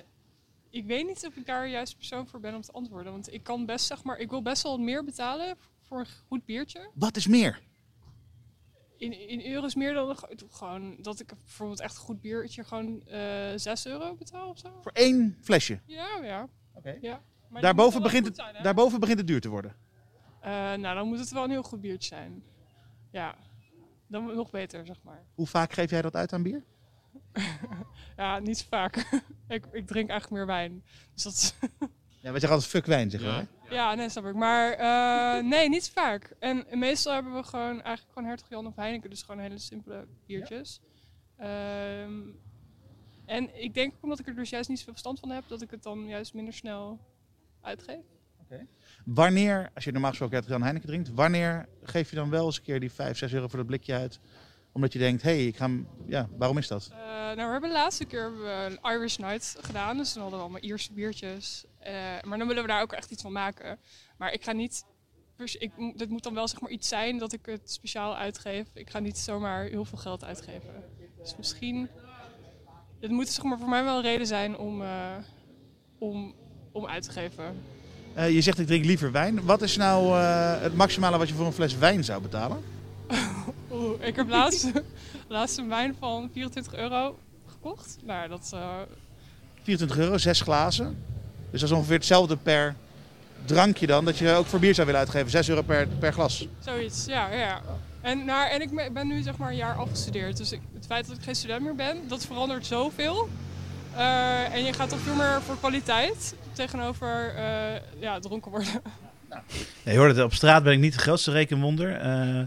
ik weet niet of ik daar juist persoon voor ben om te antwoorden. Want ik kan best, zeg maar, ik wil best wel meer betalen voor een goed biertje. Wat is meer? In, in euro's meer dan gewoon dat ik bijvoorbeeld echt een goed biertje gewoon eh 6 euro betaal of zo. Voor één flesje. Ja, ja. Oké. ja. Maar Daarboven begint, het, zijn, daarboven begint het duur te worden. Eh, nou, dan moet het wel een heel goed biertje zijn. Ja, dan nog beter, zeg maar. Hoe vaak geef jij dat uit aan bier? [LAUGHS] Ja, niet zo vaak. [LAUGHS] ik, ik drink eigenlijk meer wijn. Dus dat is- Ja, wij zeggen altijd fuck wijn, zeggen we. hè? Ja, nee, snap ik. Maar eh, nee, niet vaak. En meestal hebben we gewoon eigenlijk gewoon Hertog Jan of Heineken. Dus gewoon hele simpele biertjes. Ehm, en ik denk omdat ik er dus juist niet zoveel verstand van heb, dat ik het dan juist minder snel uitgeef. Wanneer, als je normaal gesproken Hertog Jan Heineken drinkt, wanneer geef je dan wel eens een keer die 5, 6 euro voor dat blikje uit? Omdat je denkt, hé, hey, ik ga hem... Ja, waarom is dat? Eh, nou, we hebben de laatste keer een Irish Night gedaan. Dus dan hadden we allemaal Ierse biertjes. Eh, maar dan willen we daar ook echt iets van maken. Maar ik ga niet... Ik, dit moet dan wel zeg maar iets zijn dat ik het speciaal uitgeef. Ik ga niet zomaar heel veel geld uitgeven. Dus misschien... Het moet zeg maar, voor mij wel een reden zijn om, eh, om, om uit te geven. Eh, je zegt, ik drink liever wijn. Wat is nou het maximale wat je voor een fles wijn zou betalen? [LAUGHS] Oeh, ik heb laatst, [LAUGHS] laatst een wijn van 24 euro gekocht. Nou, dat... eh, 24 euro, 6 glazen. Dus dat is ongeveer hetzelfde per drankje dan, dat je ook voor bier zou willen uitgeven. 6 euro per, per glas. Zoiets, ja. ja. En, nou, en ik ben nu zeg maar een jaar afgestudeerd. Dus ik, het feit dat ik geen student meer ben, dat verandert zoveel. Eh, en je gaat toch veel meer voor kwaliteit tegenover eh, ja, dronken worden. Ja, je hoort het, op straat ben ik niet de grootste rekenwonder. Eh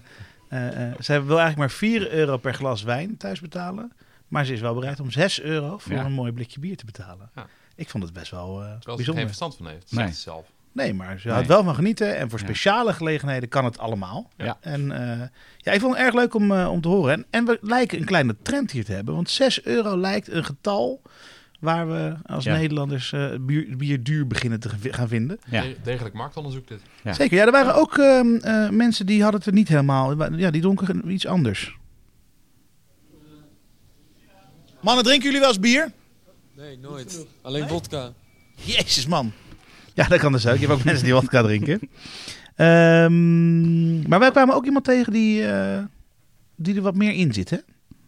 eh, zij wil eigenlijk maar 4 euro per glas wijn thuis betalen. Maar ze is wel bereid om 6 euro voor Ja. een mooi blikje bier te betalen. Ja. Ik vond het best wel eh Terwijl er bijzonder. geen verstand van heeft. Nee. Zelf. Nee, maar ze Nee. houdt wel van genieten. En voor Ja. speciale gelegenheden kan het allemaal. Ja. En eh, ja, ik vond het erg leuk om, eh, om te horen. En, en we lijken een kleine trend hier te hebben. Want 6 euro lijkt een getal waar we als Ja. Nederlanders eh, bier, bier duur beginnen te gaan vinden. Ja. De- Degelijk marktonderzoek dit. Ja. Zeker, ja, er waren ook ehm, eh, mensen die hadden het er niet helemaal. Ja, die dronken iets anders. Mannen, drinken jullie wel eens bier? Nee, nooit. Alleen vodka. Jezus, man. Ja, dat kan dus ook. Je hebt ook mensen die vodka drinken. Ehm, maar wij kwamen ook iemand tegen die, eh, die er wat meer in zit, hè?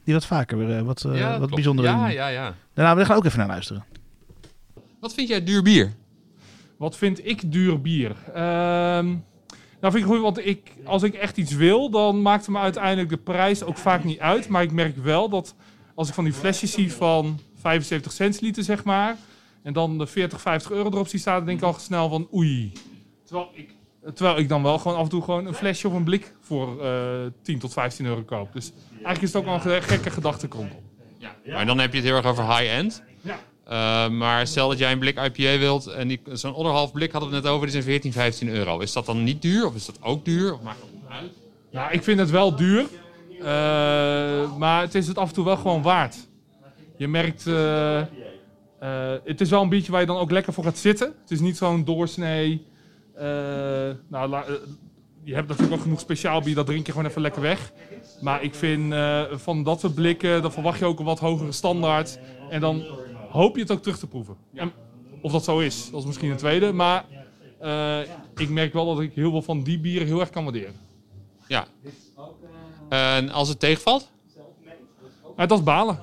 Die wat vaker eh, wat, eh, Ja, wat klopt. bijzondere... Ja, ja, ja. Nou, we gaan ook even naar luisteren. Wat vind jij duur bier? Wat vind ik duur bier? Ehm, nou, vind ik goed, want ik, als ik echt iets wil, dan maakt het me uiteindelijk de prijs ook vaak niet uit. Maar ik merk wel dat als ik van die flesjes zie van 75 centiliter, zeg maar, en dan de 40, 50 euro erop zie staan, denk ik al snel van oei. Terwijl ik, terwijl ik dan wel gewoon af en toe gewoon een flesje of een blik voor eh 10 tot 15 euro koop. Dus eigenlijk is het ook wel een ge- gekke gedachtegrond. Maar dan heb je het heel erg over high-end. Ja. Eh, maar stel dat jij een blik IPA wilt en die- zo'n anderhalf blik hadden we het net over, die zijn 14, 15 euro. Is dat dan niet duur of is dat ook duur? Of maakt dat uit? Nou, ik vind het wel duur. eh, maar het is het af en toe wel gewoon waard. Je merkt... eh, eh, het is wel een biertje waar je dan ook lekker voor gaat zitten. Het is niet zo'n doorsnee... eh, nou, la- je hebt natuurlijk ook genoeg speciaal bier, dat drink je gewoon even lekker weg. Maar ik vind van dat soort blikken, dan verwacht je ook een wat hogere standaard. En dan hoop je het ook terug te proeven. En of dat zo is, dat is misschien een tweede. Maar ik merk wel dat ik heel veel van die bieren heel erg kan waarderen. Ja. En als het tegenvalt? Dat is balen.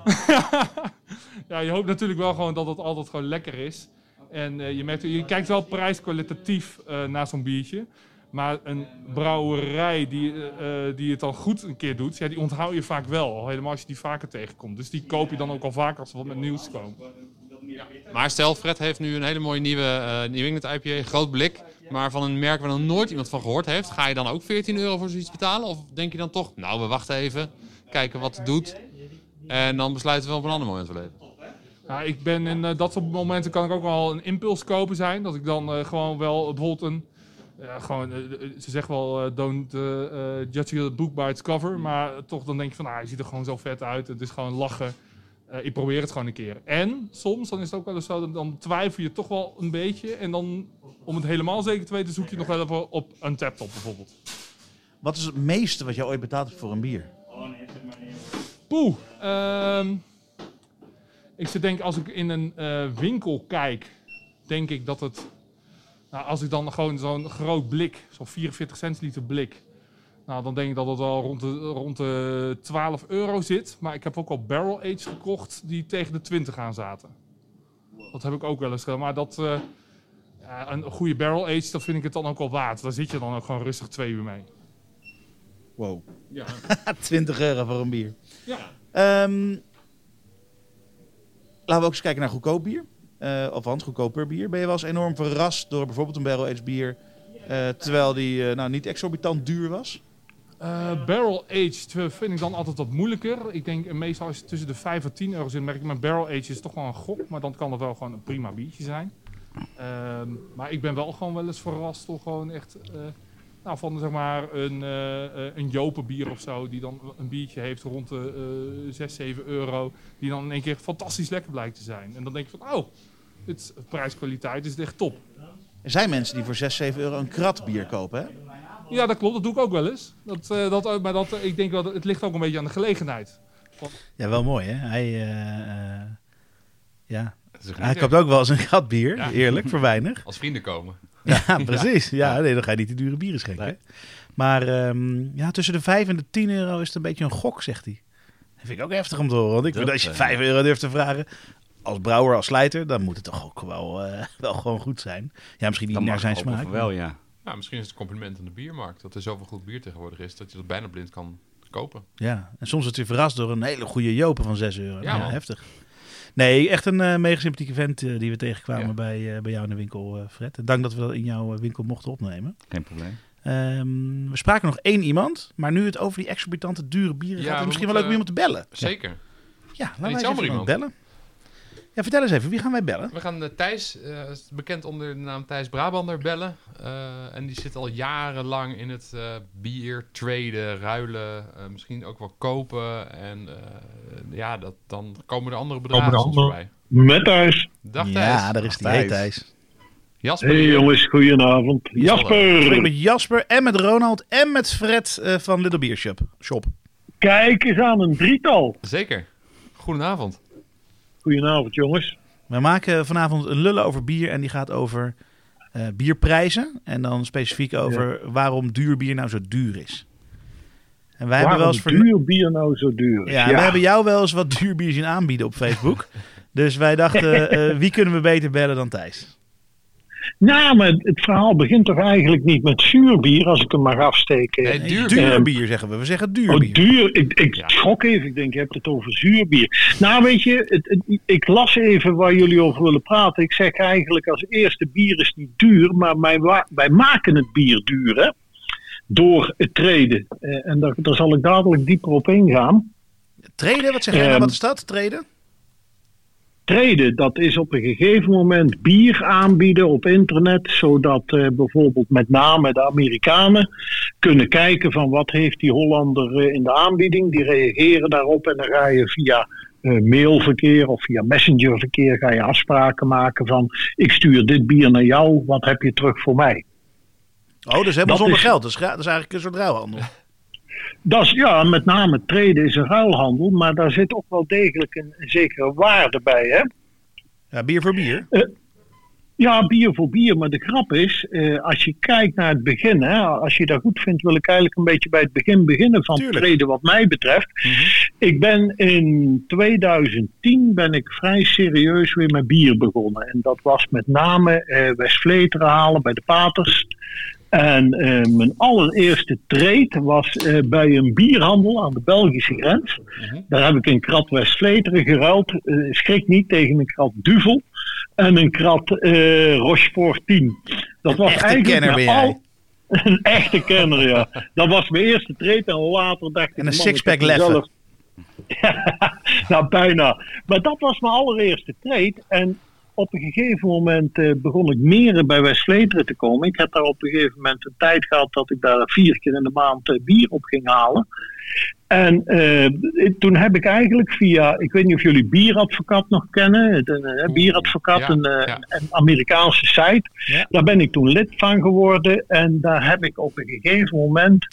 [LAUGHS] ja, je hoopt natuurlijk wel gewoon dat het altijd gewoon lekker is. En eh, je, merkt, je kijkt wel prijskwalitatief eh naar zo'n biertje. Maar een brouwerij die, eh, die het dan goed een keer doet, ja, die onthoud je vaak wel. Al helemaal als je die vaker tegenkomt. Dus die koop je dan ook al vaak als er wat met nieuws komt. Maar stel, Fred heeft nu een hele mooie nieuwe New England IPA, groot blik. maar van een merk waar nog nooit iemand van gehoord heeft, ga je dan ook 14 euro voor zoiets betalen? Of denk je dan toch, nou, we wachten even, kijken wat het doet en dan besluiten we op een ander moment van leven? Ja, ik ben in eh, dat soort momenten kan ik ook wel een impuls kopen zijn. Dat ik dan eh, gewoon wel bijvoorbeeld een. ja, gewoon, eh, eh, ze zeggen wel, eh, don't judge a book by its cover. Maar toch dan denk je van, ah, je ziet er gewoon zo vet uit. Het is gewoon lachen. Eh, ik probeer het gewoon een keer. En soms dan is het ook wel eens zo, dan, dan twijfel je toch wel een beetje. En dan, om het helemaal zeker te weten, zoek je nog wel even op Untapped op bijvoorbeeld. Wat is het meeste wat je ooit betaald hebt voor een bier? Poeh. ehm, ik zit denk als ik in een eh, winkel kijk, denk ik dat het... Nou, als ik dan gewoon zo'n groot blik, zo'n 44 centiliter blik... Nou, dan denk ik dat het wel rond de, rond de 12 euro zit. Maar ik heb ook al barrel aged gekocht die tegen de 20 aan zaten. Dat heb ik ook wel eens gedaan. Maar dat, eh, ja, een goede barrel aged, dat vind ik het dan ook wel waard. Daar zit je dan ook gewoon rustig twee uur mee. Wow. Ja. [LAUGHS] 20 euro voor een bier. Ja. Ehm, laten we ook eens kijken naar goedkoop bier. Eh althans, goedkoper bier. Ben je wel eens enorm verrast door bijvoorbeeld een barrel-aged bier... eh, terwijl die eh, nou, niet exorbitant duur was? Barrel aged vind ik dan altijd wat moeilijker. Ik denk meestal als het tussen de 5 en 10 euro zit, merk ik mijn barrel aged is toch wel een gok. Maar dan kan het wel gewoon een prima biertje zijn. Ehm, maar ik ben wel gewoon wel eens verrast door gewoon echt... nou, van zeg maar een, eh eh, een Jopenbier of zo, die dan een biertje heeft rond de eh 6, 7 euro. Die dan in één keer fantastisch lekker blijkt te zijn. En dan denk je van, oh, dit prijskwaliteit is echt top. Er zijn mensen die voor 6, 7 euro een krat bier kopen, hè? Ja, dat klopt. Dat doe ik ook wel eens. Dat, eh, dat, maar dat, ik denk wel, dat het ligt ook een beetje aan de gelegenheid. Ja, wel mooi, hè? Hij, ja. Hij koopt ook wel eens een gat bier, Ja. eerlijk, voor weinig. Als vrienden komen. [LAUGHS] Ja, precies. Ja, nee, dan ga je niet de dure bieren schenken. Maar ehm, ja, tussen de 5 en de 10 euro is het een beetje een gok, zegt hij. Dat vind ik ook heftig om te horen. Want ik Dat, als je eh, 5 euro durft te vragen, als brouwer, als slijter, dan moet het toch ook wel, eh, wel gewoon goed zijn. Ja, misschien niet Dan naar mag zijn smaak. wel, ja. Nou, misschien is het een compliment aan de biermarkt. Dat er zoveel goed bier tegenwoordig is, dat je dat bijna blind kan kopen. Ja, en soms wordt je verrast door een hele goede Jopen van 6 euro. Ja, Ja, heftig. Nee, echt een eh mega sympathieke vent eh, die we tegenkwamen Ja. bij, eh, bij jou in de winkel, eh, Fred. Dank dat we dat in jouw winkel mochten opnemen. Geen probleem. Ehm, we spraken nog één iemand, maar nu het over die exorbitante dure bieren Ja, gaat, is we misschien wel leuk om iemand te bellen. Zeker. Ja, laten eens zomaar even iemand. bellen. Ja, vertel eens even, wie gaan wij bellen? We gaan eh, Thijs, eh, bekend onder de naam Thijs Brabander, bellen. Eh, en die zit al jarenlang in het eh, bier traden, ruilen, eh, misschien ook wel kopen. En eh, ja, dat, dan komen er andere Komen er andere- voorbij. Met Thijs. Dag Thijs. Ja, daar is die. Thijs. Jasper. Hey jongens, goedenavond. Ik Jasper. met Jasper en met Ronald en met Fred eh, van Little Beer Shop. Shop. Kijk eens aan, een drietal. Zeker. Goedenavond. Goedenavond jongens. We maken vanavond een lullen over bier en die gaat over eh, bierprijzen. En dan specifiek over waarom duur bier nou zo duur is. En wij hebben wel eens duur bier nou zo duur is? Ja, we hebben jou wel eens wat duur bier zien aanbieden op Facebook. [LAUGHS] dus wij dachten, eh, wie kunnen we beter bellen dan Thijs? Nou, maar het verhaal begint toch eigenlijk niet met zuurbier, als ik hem mag afsteken. Nee, duur Duur Ehm, bier zeggen we. We zeggen duur Oh, bier. duur. Ik, ik schrok even. Ik denk, je hebt het over zuurbier. Nou, weet je, het, het- ik las even waar jullie over willen praten. Ik zeg eigenlijk als eerste, bier is niet duur, maar wij, maken het bier duur, hè? Door het treden. Eh, en daar, daar zal ik dadelijk dieper op ingaan. Treden, wat zeg jij nou? Ehm, Wat is dat? Treden? Treden, dat is op een gegeven moment bier aanbieden op internet, zodat eh, bijvoorbeeld met name de Amerikanen kunnen kijken van wat heeft die Hollander eh, in de aanbieding. Die reageren daarop en dan ga je via eh, mailverkeer of via messengerverkeer ga je afspraken maken van ik stuur dit bier naar jou, wat heb je terug voor mij? Oh, dus helemaal dat zonder is- geld. Dat is, gra- dat is eigenlijk een soort ruilhandel. Dat ja, met name treden is een ruilhandel, maar daar zit ook wel degelijk een, een zekere waarde bij. Hè? Ja, bier voor bier. Ja, bier voor bier. Maar de grap is, eh, als je kijkt naar het begin, hè, als je dat goed vindt, wil ik eigenlijk een beetje bij het begin beginnen van Tuurlijk. treden wat mij betreft. Ik ben in 2010 ben ik vrij serieus weer met bier begonnen. En dat was met name eh West-Vleteren halen bij de Paters. En eh, mijn allereerste trade was eh, bij een bierhandel aan de Belgische grens. Daar heb ik een krat West-Vleteren geruild. Eh, schrik niet tegen een krat Duvel. en een krat eh Rochefort 10. Dat was echte eigenlijk al- [LAUGHS] Een echte kenner, ja. Dat was mijn eerste trade en later dacht ik... En een sixpack leffen. [LAUGHS] mezelf- nou, bijna. Maar dat was mijn allereerste trade. En op een gegeven moment eh, begon ik meer bij West Vleteren te komen. Ik heb daar op een gegeven moment een tijd gehad dat ik daar vier keer in de maand eh, bier op ging halen. En eh, toen heb ik eigenlijk via, ik weet niet of jullie Bieradvocaat nog kennen. Eh, Bieradvocaat, ja, een, ja. een Amerikaanse site. Daar ben ik toen lid van geworden. En daar heb ik op een gegeven moment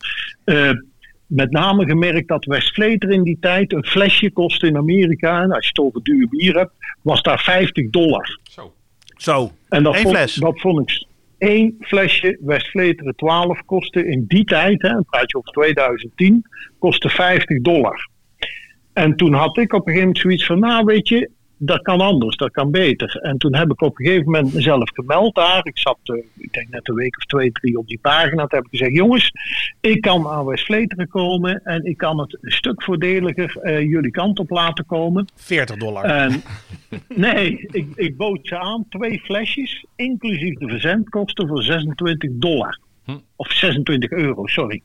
met name gemerkt dat West Vleteren in die tijd een flesje kostte in Amerika. En als je het over duur bier hebt, was daar 50 dollar. Zo. Zo, En dat Eén vond, fles. dat vond ik. Eén flesje West Vleteren 12 kostte in die tijd, hè, dan praat je over 2010, kostte 50 dollar. En toen had ik op een gegeven moment zoiets van, nou weet je, dat kan anders, dat kan beter. En toen heb ik op een gegeven moment mezelf gemeld daar. Ik zat, eh, ik denk net een week of twee, drie op die pagina. Toen heb ik gezegd, jongens, ik kan aan West Vleteren komen en ik kan het een stuk voordeliger eh, jullie kant op laten komen. 40 dollar. En, [LAUGHS] nee, ik, ik bood ze aan twee flesjes, inclusief de verzendkosten voor 26 dollar. Of 26 euro, sorry.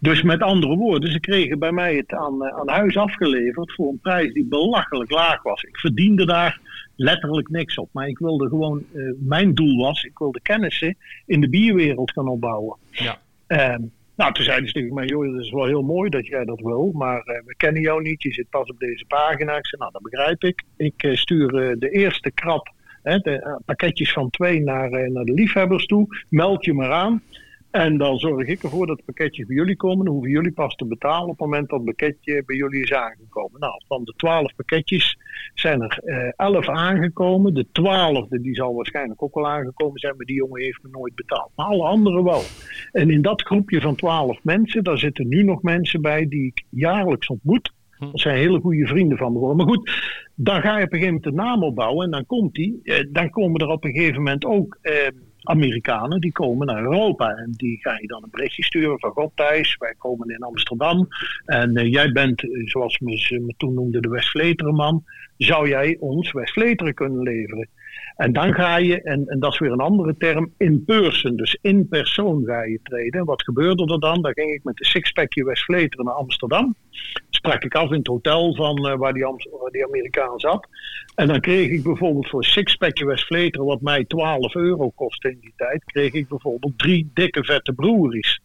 Dus met andere woorden, ze kregen bij mij het aan, eh, aan huis afgeleverd voor een prijs die belachelijk laag was. Ik verdiende daar letterlijk niks op. Maar ik wilde gewoon, eh, mijn doel was, ik wilde kennissen in de bierwereld gaan opbouwen. Ja. Ehm, nou, toen zeiden ze tegen mij, joh, dat is wel heel mooi dat jij dat wil, maar eh, we kennen jou niet, je zit pas op deze pagina. Ik zei, nou, dat begrijp ik. Ik stuur de eerste krap, hè, de pakketjes van twee naar, naar de liefhebbers toe. Meld je maar aan. En dan zorg ik ervoor dat de pakketjes bij jullie komen. Dan hoeven jullie pas te betalen op het moment dat het pakketje bij jullie is aangekomen. Nou, van de twaalf pakketjes zijn er eh, elf aangekomen. De twaalfde die zal waarschijnlijk ook wel aangekomen zijn, maar die jongen heeft me nooit betaald. Maar alle anderen wel. En in dat groepje van twaalf mensen, daar zitten nu nog mensen bij die ik jaarlijks ontmoet. Dat zijn hele goede vrienden van me geworden. Maar goed, dan ga je op een gegeven moment de naam opbouwen en dan komt die. Eh, dan komen er op een gegeven moment ook eh, Amerikanen die komen naar Europa. En die ga je dan een berichtje sturen van God Thijs, wij komen in Amsterdam. En eh, jij bent, eh, zoals me, ze me toen noemde, de West-Vleteren man. Zou jij ons West-Vleteren kunnen leveren? En dan ga je, en, en dat is weer een andere term, in person. Dus in persoon ga je treden. En wat gebeurde er dan? Dan ging ik met de sixpackje West-Vleteren naar Amsterdam. Sprak ik af in het hotel van eh, waar, die waar die Amerikaan zat. En dan kreeg ik bijvoorbeeld voor een sixpackje West-Vleteren, wat mij 12 euro kostte in die tijd, kreeg ik bijvoorbeeld drie dikke vette breweries.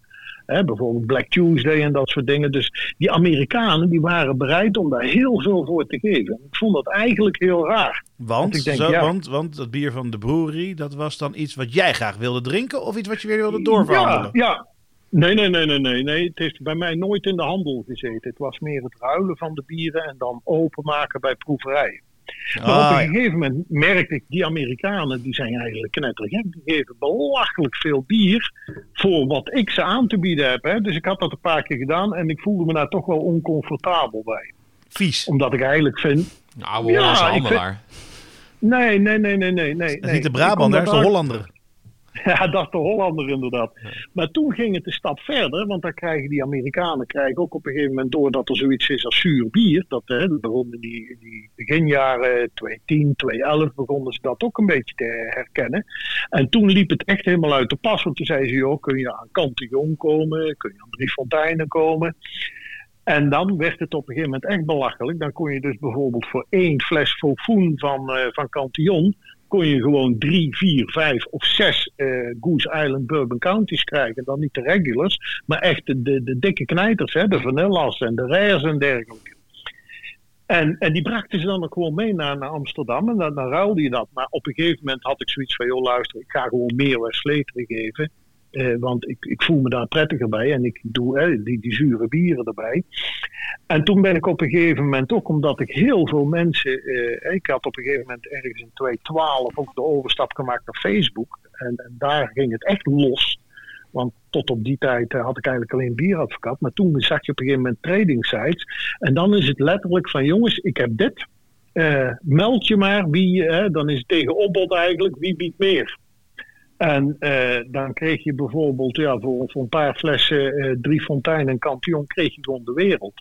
Hè, bijvoorbeeld Black Tuesday en dat soort dingen. Dus die Amerikanen die waren bereid om daar heel veel voor te geven. Ik vond dat eigenlijk heel raar. Want, ik denk, zo, ja. want, want dat bier van de brewery, dat was dan iets wat jij graag wilde drinken of iets wat je weer wilde doorverhandelen? Ja, ja. Nee, nee, nee, nee, nee, nee. Het heeft bij mij nooit in de handel gezeten. Het was meer het ruilen van de bieren en dan openmaken bij proeverijen. Maar Ah, op een ja. gegeven moment merkte ik, die Amerikanen die zijn eigenlijk knettergek. Die geven belachelijk veel bier voor wat ik ze aan te bieden heb. Hè. Dus ik had dat een paar keer gedaan en ik voelde me daar toch wel oncomfortabel bij. Vies. Omdat ik eigenlijk vind... Nou, we vind- handelaar. Nee, nee, nee, nee, nee. nee Dat is niet de Brabander, dat is de Hollander. [LAUGHS] Ja, dat is de Hollander inderdaad. Maar toen ging het een stap verder, want dan krijgen die Amerikanen krijgen ook op een gegeven moment door dat er zoiets is als zuur bier. Dat hè, begonnen die, die beginjaren 2010, 2011 begonnen ze dat ook een beetje te herkennen. En toen liep het echt helemaal uit de pas, want toen zeiden ze, joh, kun je aan Cantillon komen, kun je aan Drie Fonteinen komen. En dan werd het op een gegeven moment echt belachelijk. Dan kon je dus bijvoorbeeld voor één fles Faufoun van, eh van Cantillon... kon je gewoon drie, vier, vijf of zes eh, Goose Island Bourbon Counties krijgen. Dan niet de regulars, maar echt de, de, de dikke knijters. Hè? De vanillas en de rares en dergelijke. En, en die brachten ze dan ook gewoon mee naar, naar Amsterdam. En dan, ruilde je dat. Maar op een gegeven moment had ik zoiets van... joh, luister, ik ga gewoon meer Westleteren geven. Eh, want ik, ik voel me daar prettiger bij. En ik doe die, die zure bieren erbij. En toen ben ik op een gegeven moment ook... omdat ik heel veel mensen... eh, ik had op een gegeven moment ergens in 2012... ook de overstap gemaakt naar Facebook. En, en daar ging het echt los. Want tot op die tijd eh, had ik eigenlijk alleen bieradvocaat. Maar toen zag je op een gegeven moment trading sites. En dan is het letterlijk van jongens, ik heb dit. Meld je maar wie, dan is het tegen opbod eigenlijk, wie biedt meer. En eh, dan kreeg je bijvoorbeeld ja, voor, voor een paar flessen eh, drie fonteinen en kampioen kreeg je gewoon de wereld.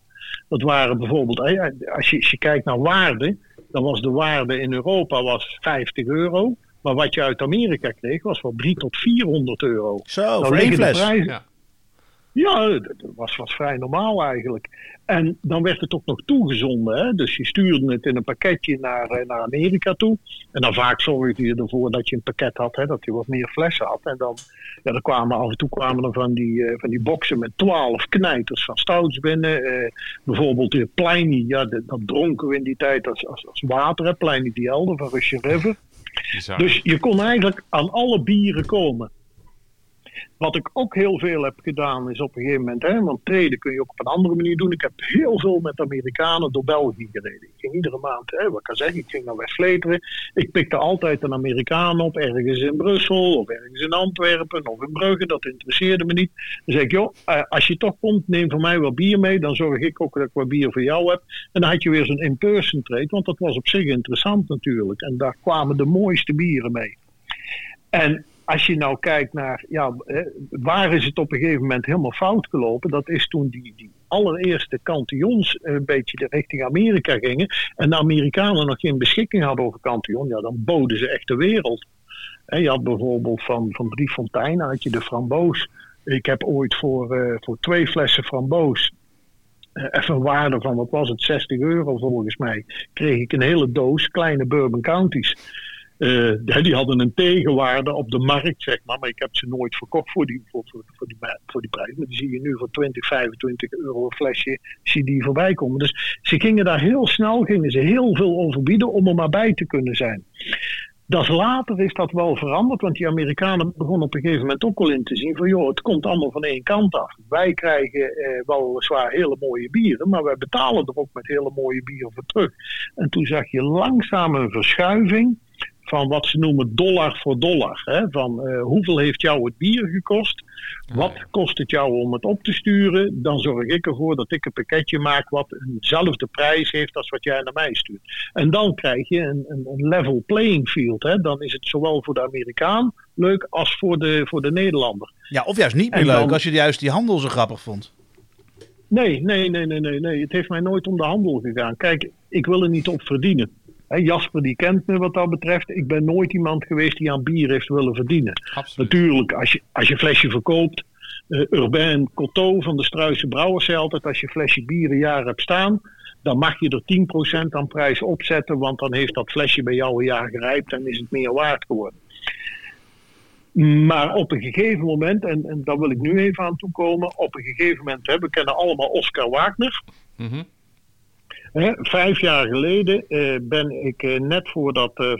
Dat waren bijvoorbeeld, eh, als, je, als je kijkt naar waarde, dan was de waarde in Europa was 50 euro. Maar wat je uit Amerika kreeg was wel 3 tot 400 euro. Zo, Nou voor één fles. prijzen- Ja. Ja, dat was, was vrij normaal eigenlijk. En dan werd het ook nog toegezonden. Hè? Dus je stuurde het in een pakketje naar, eh, naar Amerika toe. En dan vaak zorgde je ervoor dat je een pakket had, hè? dat je wat meer flessen had. En dan, ja, dan kwamen af en toe kwamen er van die, eh, van die boxen met twaalf knijters van stouts binnen. Eh, bijvoorbeeld de Pliny, ja, de- dat dronken we in die tijd als, als, als water. Hè? Pliny die Elder van Russian River. Dus je kon eigenlijk aan alle bieren komen. Wat ik ook heel veel heb gedaan is op een gegeven moment, hè, want treden kun je ook op een andere manier doen. Ik heb heel veel met Amerikanen door België gereden. Ik ging iedere maand, hè, wat ik kan zeggen, ik ging naar West-Vleteren. Ik pikte altijd een Amerikaan op, ergens in Brussel of ergens in Antwerpen of in Brugge. Dat interesseerde me niet. Dan zei ik, joh, eh, als je toch komt, neem voor mij wat bier mee. Dan zorg ik ook dat ik wat bier voor jou heb. En dan had je weer zo'n in-person trade, want dat was op zich interessant natuurlijk. En daar kwamen de mooiste bieren mee. En als je nou kijkt naar, ja, eh, waar is het op een gegeven moment helemaal fout gelopen? Dat is toen die, die allereerste cantillons een beetje de richting Amerika gingen. En de Amerikanen nog geen beschikking hadden over cantillon. Ja, dan boden ze echt de wereld. Je had bijvoorbeeld van, van drie fonteinen had je de framboos. Ik heb ooit voor, eh, voor twee flessen framboos eh, even een waarde van, wat was het, 60 euro volgens mij, kreeg ik een hele doos kleine Bourbon Counties. Eh, die hadden een tegenwaarde op de markt, zeg maar. Maar ik heb ze nooit verkocht voor die, voor, voor, voor die, prijs. Maar die zie je nu voor 20, 25 euro een flesje, zie die voorbij komen. Dus ze gingen daar heel snel, gingen ze heel veel overbieden om er maar bij te kunnen zijn. Dat later is dat wel veranderd, want die Amerikanen begonnen op een gegeven moment ook wel in te zien van joh, het komt allemaal van één kant af. Wij krijgen eh, weliswaar hele mooie bieren, maar wij betalen er ook met hele mooie bieren voor terug. En toen zag je langzaam een verschuiving van wat ze noemen dollar voor dollar. Hè? Van eh, hoeveel heeft jou het bier gekost? Wat kost het jou om het op te sturen? Dan zorg ik ervoor dat ik een pakketje maak wat eenzelfde prijs heeft als wat jij naar mij stuurt. En dan krijg je een, een, een level playing field. Hè? Dan is het zowel voor de Amerikaan leuk als voor de, voor de Nederlander. Ja, of juist niet meer leuk als je juist die handel zo grappig vond. Nee, nee, nee, nee, nee, nee. Het heeft mij nooit om de handel gegaan. Kijk, ik wil er niet op verdienen. Jasper die kent me wat dat betreft. Ik ben nooit iemand geweest die aan bier heeft willen verdienen. Natuurlijk, als je, als je een flesje verkoopt. eh Urbain Coteau van de Struise Brouwers zei altijd: als je een flesje bier een jaar hebt staan. dan mag je er 10% aan prijs opzetten. Want dan heeft dat flesje bij jou een jaar gerijpt en is het meer waard geworden. Maar op een gegeven moment, en, en daar wil ik nu even aan toekomen. Op een gegeven moment, hè, we kennen allemaal Oscar Wagner. Mhm. Hè, vijf jaar geleden eh, ben ik eh, net voordat, eh,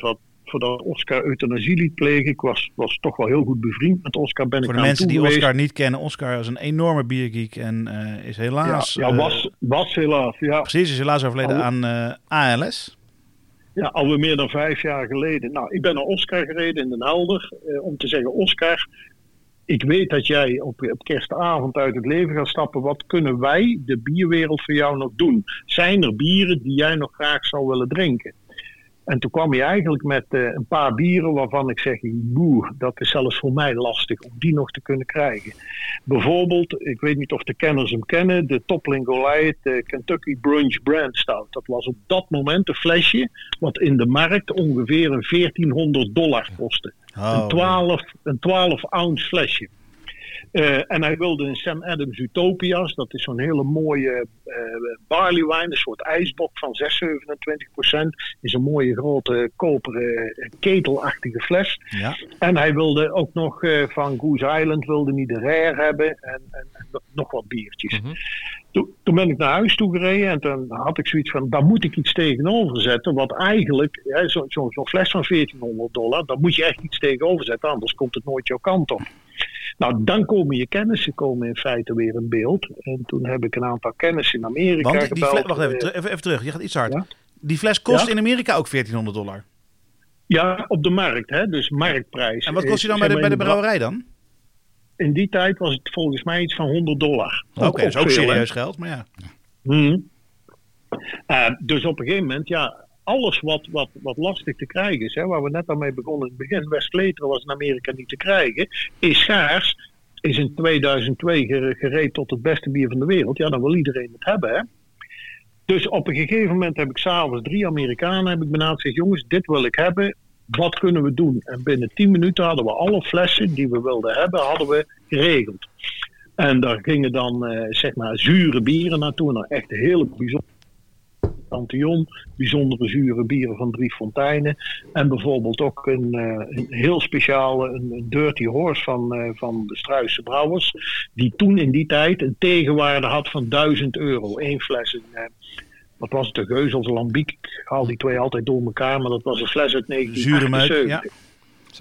voordat Oscar euthanasie liet plegen. Ik was, was toch wel heel goed bevriend met Oscar. Ben Voor ik de mensen die geweest. Oscar niet kennen, Oscar is een enorme biergeek en is helaas... Ja, ja, was, was helaas. Ja. Precies, is helaas overleden aan ALS. Ja, alweer meer dan vijf jaar geleden. Nou, ik ben naar Oscar gereden in Den Helder. eh, om te zeggen, Oscar, ik weet dat jij op, op kerstavond uit het leven gaat stappen. Wat kunnen wij, de bierwereld, voor jou nog doen? Zijn er bieren die jij nog graag zou willen drinken? En toen kwam je eigenlijk met eh, een paar bieren waarvan ik zeg, boer, dat is zelfs voor mij lastig om die nog te kunnen krijgen. Bijvoorbeeld, ik weet niet of de kenners hem kennen, de Toppling Goliath de Kentucky Brunch Brand Stout. Dat was op dat moment een flesje wat in de markt ongeveer een 1400 dollar kostte. Oh, een, 12, een 12 ounce flesje. Eh, en hij wilde een Sam Adams Utopias. Dat is zo'n hele mooie eh barley wine. Een soort ijsbok van 6, 27 procent. Is een mooie grote koperen eh, ketelachtige fles. Ja. En hij wilde ook nog van Goose Island wilde niet de rare hebben. En, en, en nog wat biertjes. Toen, toen ben ik naar huis toe gereden en toen had ik zoiets van, daar moet ik iets tegenover zetten. Wat eigenlijk, hè, zo'n zo, zo'n fles van 1400 dollar, daar moet je echt iets tegenover zetten, anders komt het nooit jouw kant op. Nou, dan komen je kennissen komen in feite weer in beeld. En toen heb ik een aantal kennissen in Amerika Want die gebeld. fles, wacht even, eh, ter- even, even terug, je gaat iets hard. Die fles kost Ja? in Amerika ook 1400 dollar. Ja, op de markt, hè? dus marktprijs. En wat kost die dan bij de, bij de brouwerij dan? In die tijd was het volgens mij iets van 100 dollar. Oké, dat is ook serieus geld, maar ja. Mhm. Eh, dus op een gegeven moment, ja, alles wat, wat, wat lastig te krijgen is, hè, waar we net al mee begonnen in het begin, West-Vleteren was in Amerika niet te krijgen, is schaars, is in 2002 gere- gereed tot het beste bier van de wereld. Ja, dan wil iedereen het hebben, hè. Dus op een gegeven moment heb ik s'avonds drie Amerikanen heb ik benaderd. Zeg, jongens, dit wil ik hebben. Wat kunnen we doen? En binnen tien minuten hadden we alle flessen die we wilden hebben, hadden we geregeld. En daar gingen dan eh, zeg maar zure bieren naartoe. Nou, echt hele bijzondere Antion, bijzondere zure bieren van Drie Fonteinen. En bijvoorbeeld ook een, eh, een heel speciale, een, Dirty Horse van, eh, van de Struisse Brouwers. Die toen in die tijd een tegenwaarde had van 1000 euro. Eén fles. Een, eh, wat was het, de de Lambiek? Ik haal die twee altijd door elkaar, maar dat was een fles uit Zure meuk, 1978.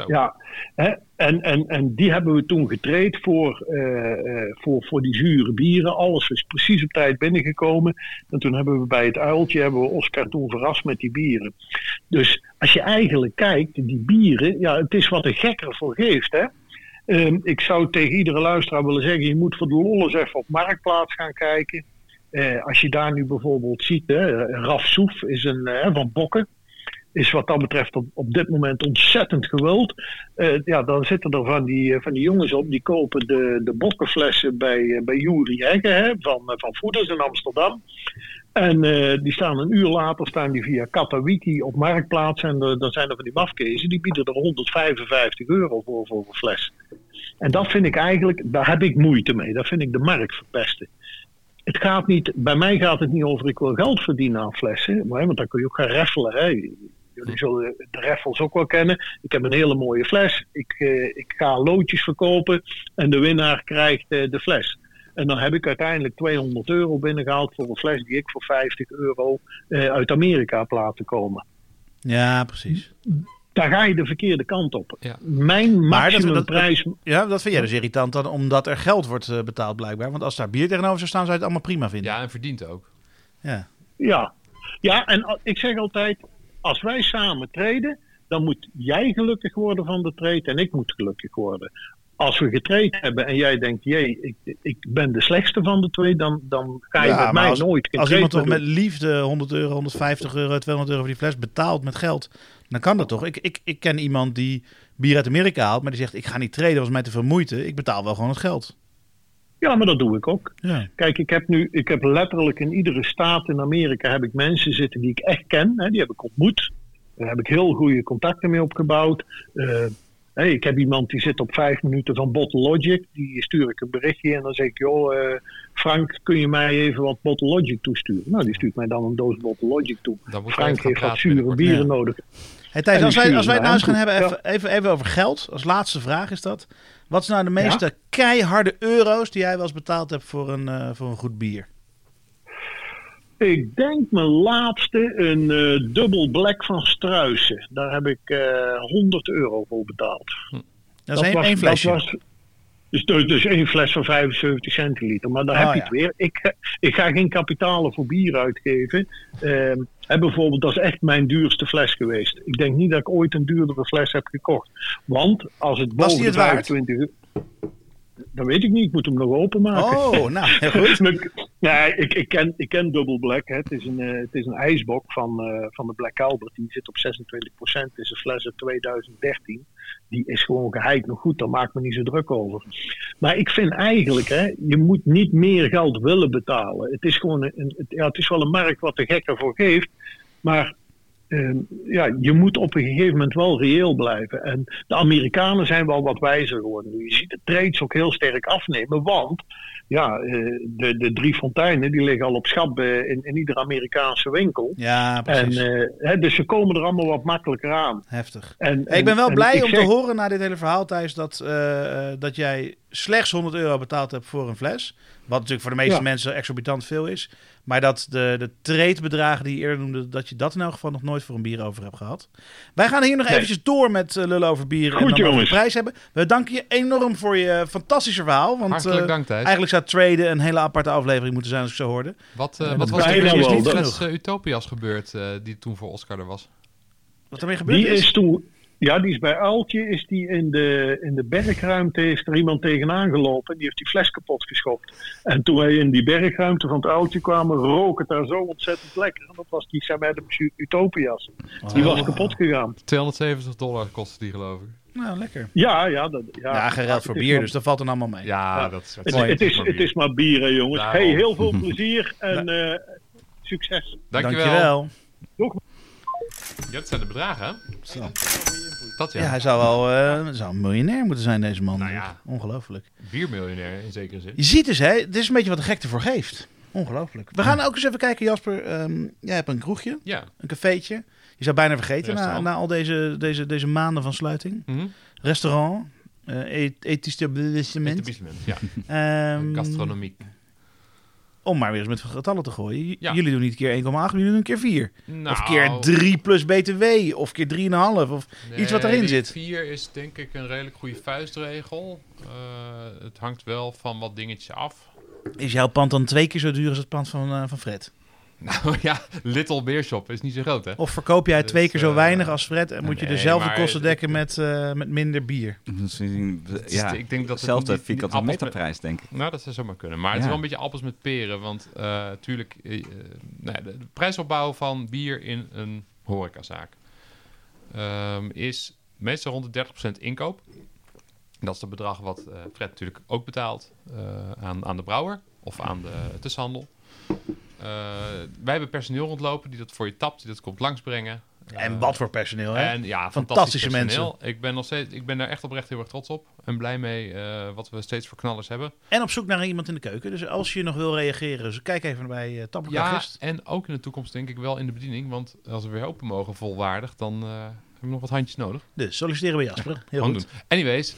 Ja. Hè? En, en, en die hebben we toen getraind voor, eh, eh, voor, voor die zure bieren. Alles is precies op tijd binnengekomen. En toen hebben we bij het uiltje hebben we Oscar toen verrast met die bieren. Dus als je eigenlijk kijkt, die bieren, ja, het is wat een gekker voor geeft. Hè? Ehm, ik zou tegen iedere luisteraar willen zeggen, je moet voor de lol eens even op Marktplaats gaan kijken. Eh, als je daar nu bijvoorbeeld ziet, hè, Raf Soef is een van Bokken is wat dat betreft op, op dit moment ontzettend gewild. Eh, ja, dan zitten er van die, eh, van die jongens op, die kopen de, de bokkenflessen bij, eh, bij Jury Hegge van, van Voeders in Amsterdam. En die staan een uur later staan die via Katawiki op Marktplaats. En dan zijn er van die mafkezen, die bieden er 155 euro voor, voor een fles. En dat vind ik eigenlijk, daar heb ik moeite mee. Dat vind ik de markt verpesten. Het gaat niet, bij mij gaat het niet over ik wil geld verdienen aan flessen. Maar, want dan kun je ook gaan raffelen. Hè. Jullie zullen de raffles ook wel kennen. Ik heb een hele mooie fles. Ik, eh, ik ga loodjes verkopen en de winnaar krijgt eh, de fles. En dan heb ik uiteindelijk 200 euro binnengehaald voor een fles die ik voor 50 euro eh, uit Amerika heb laten komen. Ja, precies. Daar ga je de verkeerde kant op. Mijn Maar dat, dat, maximumprijs... ja, dat vind jij dus irritant dan, omdat er geld wordt eh, betaald blijkbaar. Want als daar bier tegenover zou staan, zou je het allemaal prima vinden. Ja, en verdient ook. Ja. Ja. ja, en ik zeg altijd, als wij samen treden, dan moet jij gelukkig worden van de trade en ik moet gelukkig worden. Als we getraind hebben en jij denkt, jee, ik, ik ben de slechtste van de twee, dan, dan ga je Ja, met mij als, nooit als iemand toch met liefde 100 euro, 150 euro, 200 euro voor die fles betaalt met geld, dan kan dat toch? Ik, ik, ik ken iemand die bier uit Amerika haalt, maar die zegt: Ik ga niet treden, was mij te veel moeite. Ik betaal wel gewoon het geld. Ja, maar dat doe ik ook. Ja. Kijk, ik heb nu, ik heb letterlijk in iedere staat in Amerika heb ik mensen zitten die ik echt ken. Hè, die heb ik ontmoet. Daar heb ik heel goede contacten mee opgebouwd. Eh, hè, ik heb iemand die zit op vijf minuten van Bottle Logic. Die stuur ik een berichtje en dan zeg ik, joh, eh, Frank, kun je mij even wat Bottle Logic toesturen? Nou, die stuurt mij dan een doos Bottle Logic toe. Frank heeft wat zure bieren Ja. nodig. Hey Thijs, als wij, als wij het nou eens gaan hebben, even, even, even over geld. Als laatste vraag is dat. Wat is nou de meeste Ja? keiharde euro's die jij wel eens betaald hebt voor een, eh, voor een goed bier? Ik denk mijn laatste, een eh dubbel black van Struisen. Daar heb ik eh 100 euro voor betaald. Dat is één- één flesje. was- dus, dus, dus één fles van 75 centiliter. Maar daar Oh, heb je ja. het weer. Ik, [LAUGHS] ik ga geen kapitalen voor bier uitgeven. Ehm, hè, bijvoorbeeld, dat is echt mijn duurste fles geweest. Ik denk niet dat ik ooit een duurdere fles heb gekocht. Want als het boven de het waard? 25 uur... Dat weet ik niet, ik moet hem nog openmaken. Oh, [LAUGHS] nou, goed. nee, ik, ik, ken, ik ken Double Black. Hè. Het, is een, eh, het is een ijsbok van, eh, van de Black Albert. Die zit op 26%. Het is een fles uit 2013. Die is gewoon geheid nog goed. Daar maak me niet zo druk over. Maar ik vind eigenlijk, hè, je moet niet meer geld willen betalen. Het is gewoon een, het, ja, het is wel een markt wat de gek ervoor geeft. Maar ja, je moet op een gegeven moment wel reëel blijven. En de Amerikanen zijn wel wat wijzer geworden. Je ziet de trades ook heel sterk afnemen, want ja, eh, de, de drie fonteinen die liggen al op schap eh, in, in iedere Amerikaanse winkel. Ja, precies. En, eh, hè, dus ze komen er allemaal wat makkelijker aan. Heftig. En, ik ben wel blij om zeg- te horen na dit hele verhaal, Thijs, dat, dat jij slechts 100 euro betaald hebt voor een fles. Wat natuurlijk voor de meeste Ja. mensen exorbitant veel is. Maar dat de, de trade-bedragen die je eerder noemde, dat je dat in elk geval nog nooit voor een bier over hebt gehad. Wij gaan hier nog Nee. eventjes door met eh, lullen over bier en Goed, dan over de prijs hebben. We danken je enorm voor je fantastische verhaal. Want, Hartelijk eh, dank, Thijs. Eigenlijk zou traden een hele aparte aflevering moeten zijn als ik zo hoorde. Wat, eh, wat was er precies niet eh, Utopias gebeurd eh, die toen voor Oscar er was? Wat ermee gebeurd Die is? is toen, ja, die is bij Uiltje, is die in de, in de bergruimte, is er iemand tegenaan gelopen. Die heeft die fles kapot geschopt. En toen wij in die bergruimte van het Uiltje kwamen, rook het daar zo ontzettend lekker. En dat was die Sam Adams Utopias. Die was kapot gegaan. 270 dollar kostte die, geloof ik. Nou, lekker. Ja, ja. Dat, ja, Ja, geen geld voor bier, maar- dus dat valt dan allemaal mee. Ja, dat is Het, het, is, het is maar bier, hè, jongens. Daarom. Hey, heel veel [LAUGHS] plezier en eh, Succes. Dankjewel. Dankjewel. Ja, dat zijn de bedragen, hè? Zo. Dat Ja, ja. hij zou wel eh, zou een miljonair moeten zijn, deze man. Nou ja. Ongelooflijk. Biermiljonair in zekere zin. Je ziet dus, hè, dit is een beetje wat de gek ervoor geeft. Ongelooflijk. We gaan ook eens even kijken, Jasper. ehm, jij hebt een kroegje, Ja. een cafeetje. Je zou bijna vergeten na, na al deze, deze, deze maanden van sluiting. Mhm. Restaurant, eh et- etablissement. Etablissement, ja. Ehm, Gastronomiek. Om maar weer eens met getallen te gooien. J- Ja. Jullie doen niet keer 1,8, jullie doen een keer 4. of Nou. keer 3 plus BTW. Of keer 3,5. Of iets wat erin zit. 4 is denk ik een redelijk goede vuistregel. Eh, het hangt wel van wat dingetjes af. Is jouw pand dan twee keer zo duur als het pand van, eh, van Fred? Nou [LAUGHS] ja, Little Beer Shop is niet zo groot, hè? Of verkoop jij Dus, twee keer zo eh, weinig als Fred en moet je dezelfde maar kosten dekken met, eh, met minder bier? Ja, ik denk dat niet- vierkante meterprijs, denk ik. Nou, dat zou zomaar kunnen. Maar het is wel een beetje appels met peren. Want natuurlijk, nou ja, de, de prijsopbouw van bier in een horecazaak ehm, is meestal rond de 30% inkoop. Dat is het bedrag wat eh, Fred natuurlijk ook betaalt eh, aan, aan de brouwer of aan de tussenhandel. Eh, wij hebben personeel rondlopen die dat voor je tapt, die dat komt langsbrengen. En Eh, wat voor personeel, hè? En ja, Fantastische mensen. Ik ben, nog steeds, ik ben daar echt oprecht heel erg trots op. En blij mee eh, wat we steeds voor knallers hebben. En op zoek naar iemand in de keuken. Dus als je nog wil reageren, dus kijk even bij uh, Ja, en ook in de toekomst denk ik wel in de bediening. Want als we weer open mogen volwaardig, dan eh, hebben we nog wat handjes nodig. Dus solliciteren bij Jasper. Heel goed. doen. Anyways,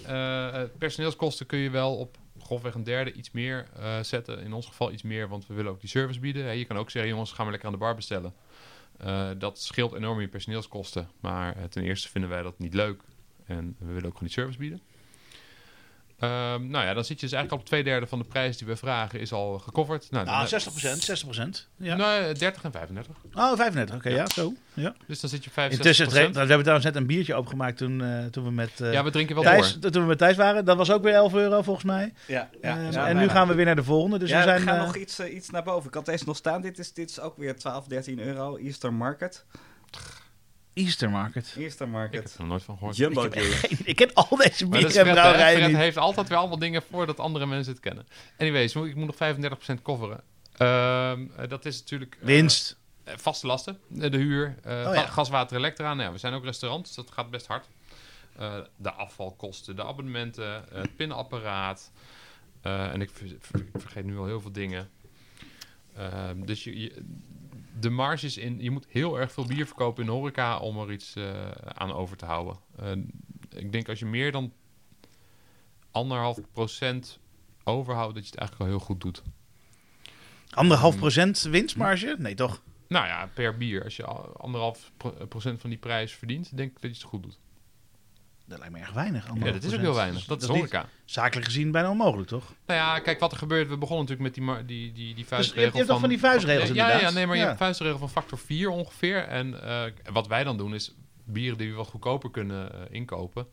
personeelskosten kun je wel op grofweg een derde iets meer eh, zetten. In ons geval iets meer, want we willen ook die service bieden. Je kan ook zeggen, jongens, gaan we lekker aan de bar bestellen. Uh, dat scheelt enorm in personeelskosten. Maar uh, ten eerste vinden wij dat niet leuk. En we willen ook gewoon die service bieden. Um, nou ja, dan zit je dus eigenlijk op twee derde van de prijs die we vragen is al gecoverd. Nou, ah, dan, 60%, 60%. Ja. Nee, 30 en 35. Oh, 35, oké, okay, ja. ja, zo. Ja. Dus dan zit je 65%. Intussen, we hebben trouwens net een biertje opengemaakt toen, uh, toen we met uh, Ja, we drinken wel Thijs, door. Toen we met Thijs waren. Dat was ook weer 11 euro volgens mij. Ja, ja, uh, ja en nu gaan we weer naar de volgende. Dus ja, we, zijn, we gaan nog iets, uh, iets naar boven. Ik had deze nog staan. Dit is, dit is ook weer 12, 13 euro. Easter Market. Easter Market. Easter Market. Ik heb er nooit van gehoord. Jumbo ik, geen, ik ken al deze bieren en brouwerijen niet. Fred heeft altijd weer allemaal dingen voordat andere mensen het kennen. Anyways, ik moet nog 35% coveren. Uh, dat is natuurlijk... Uh, Winst. vaste lasten. De huur, uh, oh, ja. gas, water, elektra. Nou ja, we zijn ook restaurant, dus dat gaat best hard. Uh, de afvalkosten, de abonnementen, het pinapparaat. en ik, ver, ik, vergeet nu al heel veel dingen. Ehm, dus je, je de marges in. Je moet heel erg veel bier verkopen in de horeca om er iets uh, aan over te houden. Uh, ik denk als je meer dan anderhalf procent overhoudt, dat je het eigenlijk al heel goed doet. Anderhalf procent winstmarge? Nee, toch? Nou ja, per bier. Als je anderhalf procent van die prijs verdient, denk ik dat je het goed doet. Dat lijkt me erg weinig. Ja, dat is ook heel weinig. Dat, is horeca. Zakelijk gezien bijna onmogelijk, toch? Nou ja, kijk wat er gebeurt. We begonnen natuurlijk met die, die, die, die vuistregel dus je hebt van... toch van die vuistregels ja, inderdaad? Ja, nee, maar ja. je hebt een vuistregel van factor 4 ongeveer. En uh, wat wij dan doen is bieren die we wat goedkoper kunnen uh, inkopen...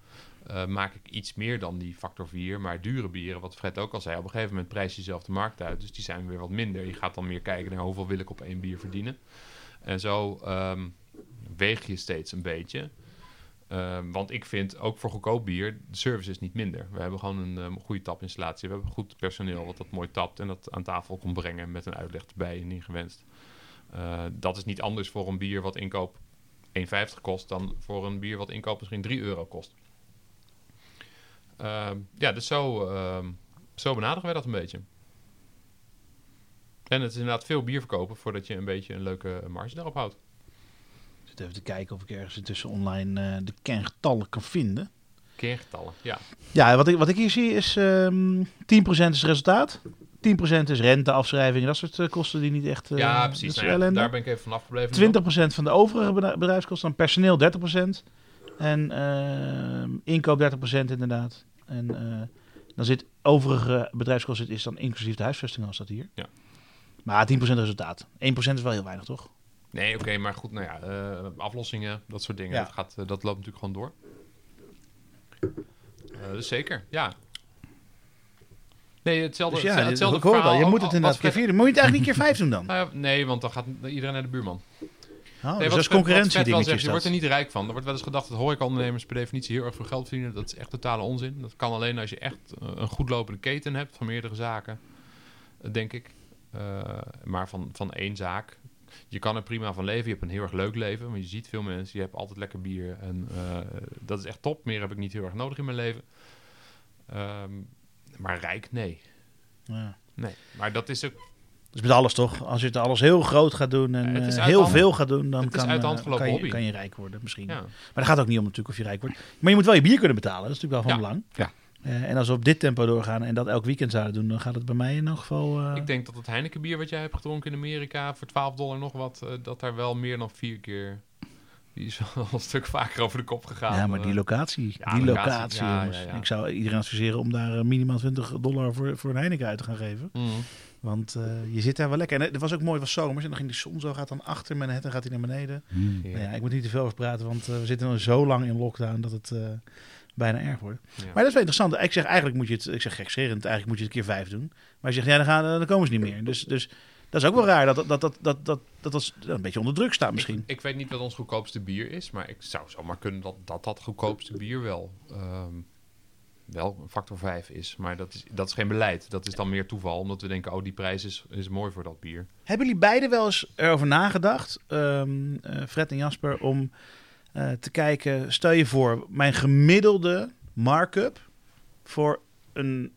Uh, maak ik iets meer dan die factor 4. Maar dure bieren, wat Fred ook al zei... op een gegeven moment prijs je zelf de markt uit. Dus die zijn weer wat minder. Je gaat dan meer kijken naar hoeveel wil ik op één bier verdienen. En zo um, weeg je steeds een beetje... Uh, want ik vind ook voor goedkoop bier, de service is niet minder. We hebben gewoon een um, goede tapinstallatie. We hebben goed personeel wat dat mooi tapt en dat aan tafel komt brengen met een uitleg erbij en ingewenst. Uh, dat is niet anders voor een bier wat inkoop 1,50 kost dan voor een bier wat inkoop misschien 3 euro kost. Uh, ja, dus zo, zo benaderen wij dat een beetje. En het is inderdaad veel bier verkopen voordat je een beetje een leuke marge daarop houdt even te kijken of ik ergens intussen online uh, de kerngetallen kan vinden. Kerngetallen, ja. Ja, wat ik, wat ik hier zie is um, 10% is resultaat. 10% is rente, afschrijvingen, dat soort uh, kosten die niet echt. Uh, ja, precies. Nou ja, daar ben ik even van 20% afgebleven. van de overige bedrijfskosten, dan personeel 30%. En inkoop 30% inderdaad. En dan zit overige bedrijfskosten is dan inclusief de huisvesting als dat hier. Ja. Maar 10% resultaat. 1% is wel heel weinig, toch? Nee, oké, okay, maar goed, nou ja, uh, aflossingen, dat soort dingen, ja. dat, gaat, uh, dat loopt natuurlijk gewoon door. Uh, dus zeker, ja. Nee, hetzelfde, dus ja, hetzelfde ik hoor. Je moet het inderdaad keer vier. Moet je het eigenlijk niet keer vijf doen dan? [LAUGHS] nou nee, want dan gaat iedereen naar de buurman. Oh, nee, dus dat is concurrentie Je wordt er niet rijk van. Er wordt wel eens gedacht dat horecaondernemers per definitie heel erg veel geld verdienen. Dat is echt totale onzin. Dat kan alleen als je echt een goed lopende keten hebt van meerdere zaken, denk ik. Uh, maar van, van één zaak je kan er prima van leven. Je hebt een heel erg leuk leven. Want je ziet veel mensen. Je hebt altijd lekker bier. En eh, dat is echt top. Meer heb ik niet heel erg nodig in mijn leven. Ehm, maar rijk, nee. Ja. Nee. Maar dat is ook... Dus met alles toch? Als je het alles heel groot gaat doen en is eh, heel hand- veel gaat doen, dan is kan, uit de eh, kan, je, kan je rijk worden misschien. Ja. Maar dat gaat ook niet om natuurlijk of je rijk wordt. Maar je moet wel je bier kunnen betalen. Dat is natuurlijk wel van Ja. belang. Ja. Eh, en als we op dit tempo doorgaan en dat elk weekend zouden doen, dan gaat het bij mij in elk geval... eh, Ik denk dat het Heineken bier wat jij hebt gedronken in Amerika voor 12 dollar nog wat, eh, dat daar wel meer dan vier keer. Die is [LAUGHS] wel een stuk vaker over de kop gegaan. ja, maar die locatie, Ja, die locatie, locatie, ja, jongens. ja, ja. Ik zou iedereen adviseren om daar minimaal 20 dollar voor, voor een Heineken uit te gaan geven. Mhm. Want eh, je zit daar wel lekker. En het was ook mooi, het was zomers. En dan ging de zon zo, gaat dan achter Manhattan, gaat hij naar beneden. Hmm. Nou ja, ik moet niet te veel over praten, want we zitten al zo lang in lockdown dat het eh, bijna erg wordt. Ja. Maar dat is wel interessant. Ik zeg eigenlijk moet je het, ik zeg gekscherend, eigenlijk moet je het een keer vijf doen. Maar je zegt, ja, dan, gaan, dan komen ze niet meer. Dus, dus dat is ook wel raar dat dat, dat, dat, dat, dat, dat, dat een beetje onder druk staat misschien. Ik weet niet wat ons goedkoopste bier is, maar ik zou zomaar kunnen dat dat, dat goedkoopste bier wel, ehm, wel een factor 5 is. Maar dat is, dat is geen beleid. Dat is dan meer toeval, omdat we denken, oh, die prijs is, is mooi voor dat bier. Hebben jullie beiden wel eens erover nagedacht, ehm, eh, Fred en Jasper, om eh, te kijken, stel je voor, mijn gemiddelde markup voor een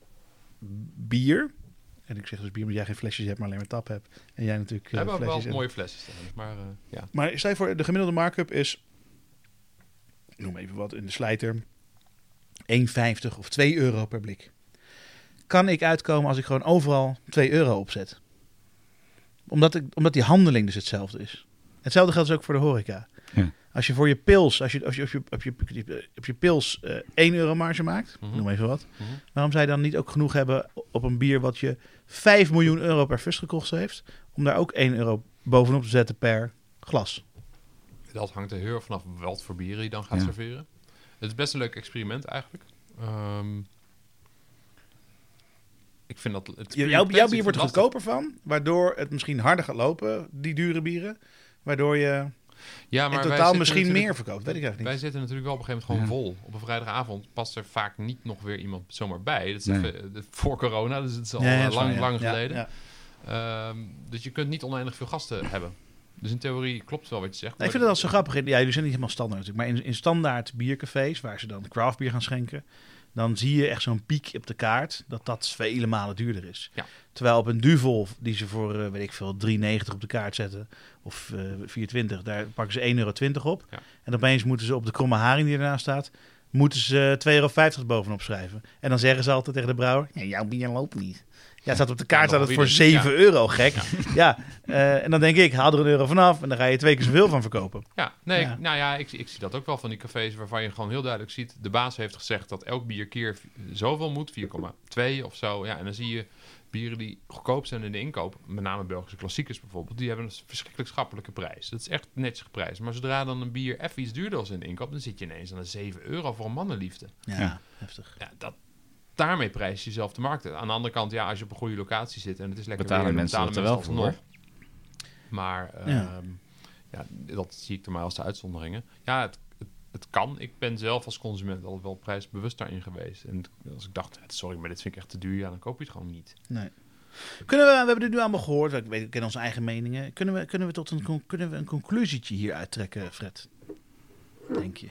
bier. En ik zeg dus bier omdat jij geen flesjes hebt, maar alleen maar tap hebt. En jij natuurlijk We eh, hebben ook wel mooie flesjes maar eh, ja. Maar stel je voor, de gemiddelde markup is, ik noem even wat, in de slijter, 1,50 of 2 euro per blik. Kan ik uitkomen als ik gewoon overal 2 euro opzet? Omdat, ik, omdat die handeling dus hetzelfde is. Hetzelfde geldt dus ook voor de horeca. Ja. Als je voor je pils, als je, als je, als je, op, je, op, je, op je pils eh 1 euro marge maakt, Mhm. noem even wat. Mhm. Waarom zou je dan niet ook genoeg hebben op een bier wat je 5 miljoen euro per fles gekost heeft, om daar ook 1 euro bovenop te zetten per glas? Dat hangt er heel erg vanaf wat voor bieren je dan gaat Ja. serveren. Het is best een leuk experiment eigenlijk. Ehm, ik vind dat... Het Je- jouw, jouw bier wordt er lastig. goedkoper van, waardoor het misschien harder gaat lopen, die dure bieren. Waardoor je Ja, in maar wij totaal misschien meer verkoopt. Weet ik eigenlijk Wij niet. zitten natuurlijk wel op een gegeven moment gewoon vol. Op een vrijdagavond past er vaak niet nog weer iemand zomaar bij. Dat is Nee. even- de- voor corona, dus het is al Ja, ja, eh, lang, lang geleden. ja. Ehm, dus je kunt niet oneindig veel gasten [LAUGHS] hebben. Dus in theorie klopt wel wat je zegt. Nee, ik vind het altijd zo grappig. Ja, jullie zijn niet helemaal standaard natuurlijk. Maar in, in standaard biercafés, waar ze dan craftbier gaan schenken... dan zie je echt zo'n piek op de kaart dat dat vele malen duurder is. Ja. Terwijl op een Duvel, die ze voor, eh, weet ik veel, 3,90 op de kaart zetten... of eh 4,20, daar pakken ze 1,20 euro op. Ja. En opeens moeten ze op de kromme haring die ernaast staat... moeten ze 2,50 euro bovenop schrijven. En dan zeggen ze altijd tegen de brouwer... Ja, jouw bier loopt niet. Ja, het staat op de kaart Ja, staat het voor weer niet, 7 euro, gek. Ja, eh, en dan denk ik, haal er een euro vanaf... en dan ga je twee keer zoveel van verkopen. Ja, nee, Ja. ik- nou ja, ik, ik zie dat ook wel van die cafés waarvan je gewoon heel duidelijk ziet. De baas heeft gezegd dat elk bier keer zoveel moet, 4,2 of zo. Ja, en dan zie je bieren die goedkoop zijn in de inkoop, met name Belgische klassiekers bijvoorbeeld, die hebben een verschrikkelijk schappelijke prijs. Dat is echt netjes geprijsd. Maar zodra dan een bier even iets duurder is in de inkoop, dan zit je ineens aan de 7 euro voor een mannenliefde. Ja, Ja. heftig. Ja, dat, daarmee prijs je jezelf de markt uit. Aan de andere kant, ja, als je op een goede locatie zit en het is lekker Betalen weer, mensen betalen dat er wel mensen voor. Maar Ja. ehm, ja. dat zie ik er maar als de uitzonderingen. Ja, het, het, het kan. Ik ben zelf als consument altijd wel prijsbewust daarin geweest. En als ik dacht, sorry, maar dit vind ik echt te duur, ja, dan koop je het gewoon niet. Nee. Kunnen we, we hebben dit nu allemaal gehoord, ik weet, ik ken onze eigen meningen. Kunnen we, kunnen we tot een, kunnen we een conclusietje hier uittrekken, Fred? Denk je?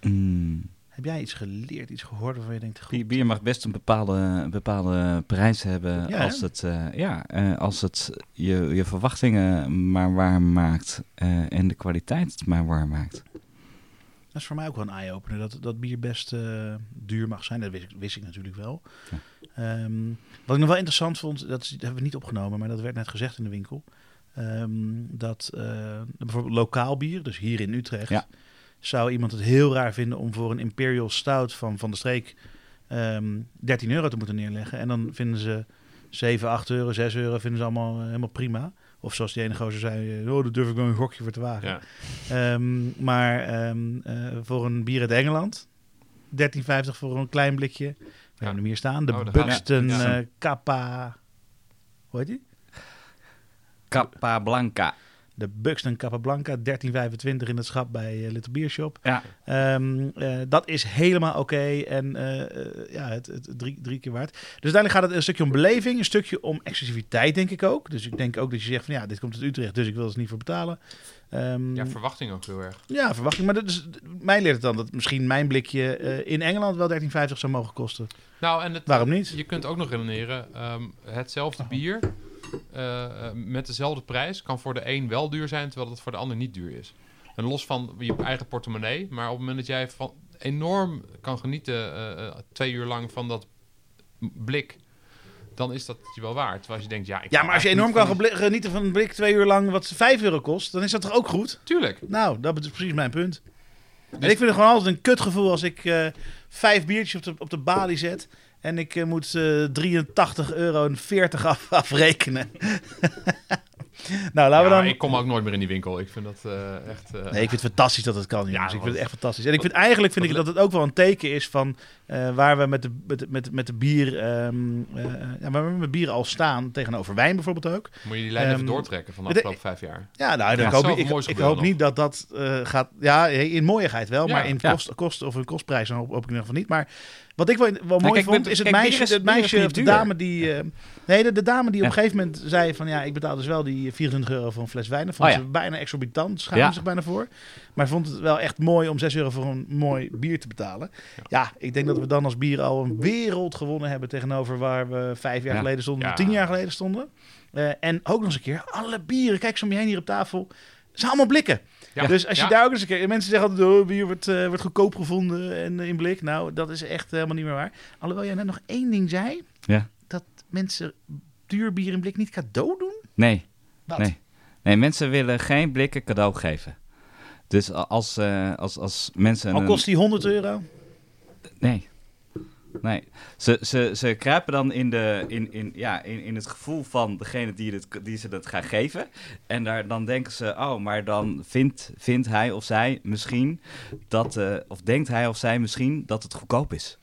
Mm. Heb jij iets geleerd, iets gehoord waarvan je denkt... Bier, bier mag best een bepaalde, een bepaalde prijs hebben Ja, als het, eh, ja, eh, als het je, je verwachtingen maar warm maakt eh, en de kwaliteit maar warm maakt. Dat is voor mij ook wel een eye-opener, dat, dat bier best duur mag zijn. Dat wist ik, wist ik natuurlijk wel. Ehm, wat ik nog wel interessant vond, dat, is, dat hebben we niet opgenomen, maar dat werd net gezegd in de winkel. Ehm, dat bijvoorbeeld lokaal bier, dus hier in Utrecht, Ja. Zou iemand het heel raar vinden om voor een Imperial Stout van Van de Streek ehm 13 euro te moeten neerleggen. En dan vinden ze 7, 8 euro, 6 euro vinden ze allemaal eh, helemaal prima. Of zoals die ene gozer zei, eh, oh, daar durf ik wel een gokje voor te wagen. Ja. Ehm, maar ehm, eh, voor een bier uit Engeland, 13,50 voor een klein blikje. We hebben hem hier staan. De Oh, Buxton ja. eh, Kappa... Hoe heet die? Capablanca. De Buxton Capablanca, 13,25 in het schap bij eh, Little Beer Shop. Ja. Ehm, eh, dat is helemaal oké en eh, ja, het, het drie, drie keer waard. Dus uiteindelijk gaat het een stukje om beleving, een stukje om exclusiviteit, denk ik ook. Dus ik denk ook dat je zegt van ja, dit komt uit Utrecht, dus ik wil er niet voor betalen. Ehm, Ja, verwachting ook heel erg. ja, verwachting. Maar dat is, mij leert het dan dat misschien mijn blikje in Engeland wel 13,50 zou mogen kosten. Nou, en het, Waarom niet? Je kunt ook nog redeneren, ehm, hetzelfde bier eh, eh, met dezelfde prijs kan voor de een wel duur zijn, terwijl het voor de ander niet duur is. En los van je eigen portemonnee, maar op het moment dat jij van enorm kan genieten eh, twee uur lang van dat blik, dan is dat je wel waard. Terwijl als je denkt, ja, ik Ja, maar als je enorm kan genieten van een blik twee uur lang wat 5 euro kost, dan is dat toch ook goed? Tuurlijk. Nou, dat is precies mijn punt. En ik vind het gewoon altijd een kutgevoel als ik vijf biertjes op de, op de balie zet en ik eh, moet eh 83 euro en 40 af, [LAUGHS] afrekenen. [LAUGHS] nou, laten we Ja, dan... ik kom ook nooit meer in die winkel. Ik vind dat eh, echt... eh, Nee, ik vind het fantastisch dat het kan. jongens. ik vind het echt fantastisch. En ik vind eigenlijk vind ik dat het ook wel een teken is van eh, waar we met de, met, met, de- met de bier, ehm, eh, ja, waar we met bier al staan tegenover wijn bijvoorbeeld ook. Moet je die lijn even Ehm, doortrekken van de afgelopen vijf jaar. Ja, nou, Ja, ik, hoop, ik, ik hoop niet dat dat eh, gaat. Ja, in mooiigheid wel, Ja. maar in Ja. kost, kost of in kostprijs dan hoop, hoop ik in ieder geval niet. Maar wat ik wel, wel mooi kijk, vond, is het kijk, meisje, is- het meisje of de dame die. eh, nee, de, de dame die op een gegeven moment zei van ja, ik betaal dus wel die 24 euro voor een fles wijn. Dat vond Oh, ze bijna exorbitant, schaamde Ja. zich bijna voor. Maar vond het wel echt mooi om 6 euro voor een mooi bier te betalen. Ja, ik denk dat we dan als bier al een wereld gewonnen hebben tegenover waar we vijf jaar Ja. geleden stonden, tien jaar geleden stonden. Eh, en ook nog eens een keer, alle bieren, kijk zo om je heen hier op tafel, zijn allemaal blikken. Ja. Dus als je daar ook eens een keer... Mensen zeggen altijd, oh, bier wordt, eh, wordt goedkoop gevonden en eh, in blik. Nou, dat is echt helemaal niet meer waar. Alhoewel jij net nog één ding zei. Ja. Dat mensen duur bier in blik niet cadeau doen. Nee. Wat? Nee. nee, mensen willen geen blikken cadeau geven. Dus als, eh, als, als mensen... Al kost die 100 euro. Nee. Nee. Ze, ze, ze kruipen dan in, de, in, in, ja, in, in het gevoel van degene die, het, die ze dat gaan geven. En daar, dan denken ze, oh, maar dan vindt, vindt hij of zij misschien dat... eh, of denkt hij of zij misschien dat het goedkoop is.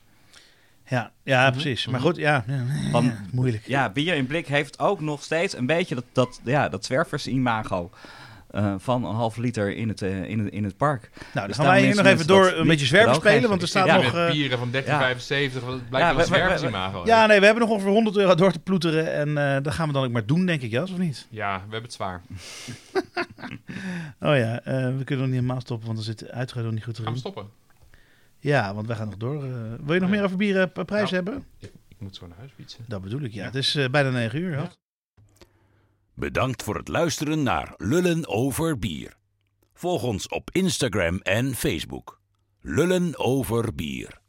Ja, ja precies. Maar goed, ja. ja, Van, ja, [LAUGHS] moeilijk. Ja, bier in blik heeft ook nog steeds een beetje dat, dat, ja, dat zwervers-imago. Eh, van een half liter in het, eh, in het, in het park. Nou, Dus dan gaan daar wij hier nog even door een beetje zwerver cadeau spelen. Want er staat zit nog... met eh, bieren van 1375, dat blijkt Ja, wel we- we- we- zwerversimago. ja, nee, we hebben nog ongeveer 100 euro door te ploeteren. En eh dat gaan we dan ook maar doen, denk ik, Jas, of niet? Ja, we hebben het zwaar. [LAUGHS] Oh ja, eh, we kunnen nog niet helemaal stoppen, want dan zit nog niet goed Gaan we erin. stoppen? Ja, want wij gaan nog door. wil je nog meer over bieren prijs Nou, hebben? Ik, ik moet zo naar huis fietsen. Dat bedoel ik, ja. Het is eh, bijna 9 uur, ja. Bedankt voor het luisteren naar Lullen over bier. Volg ons op Instagram en Facebook. Lullen over bier.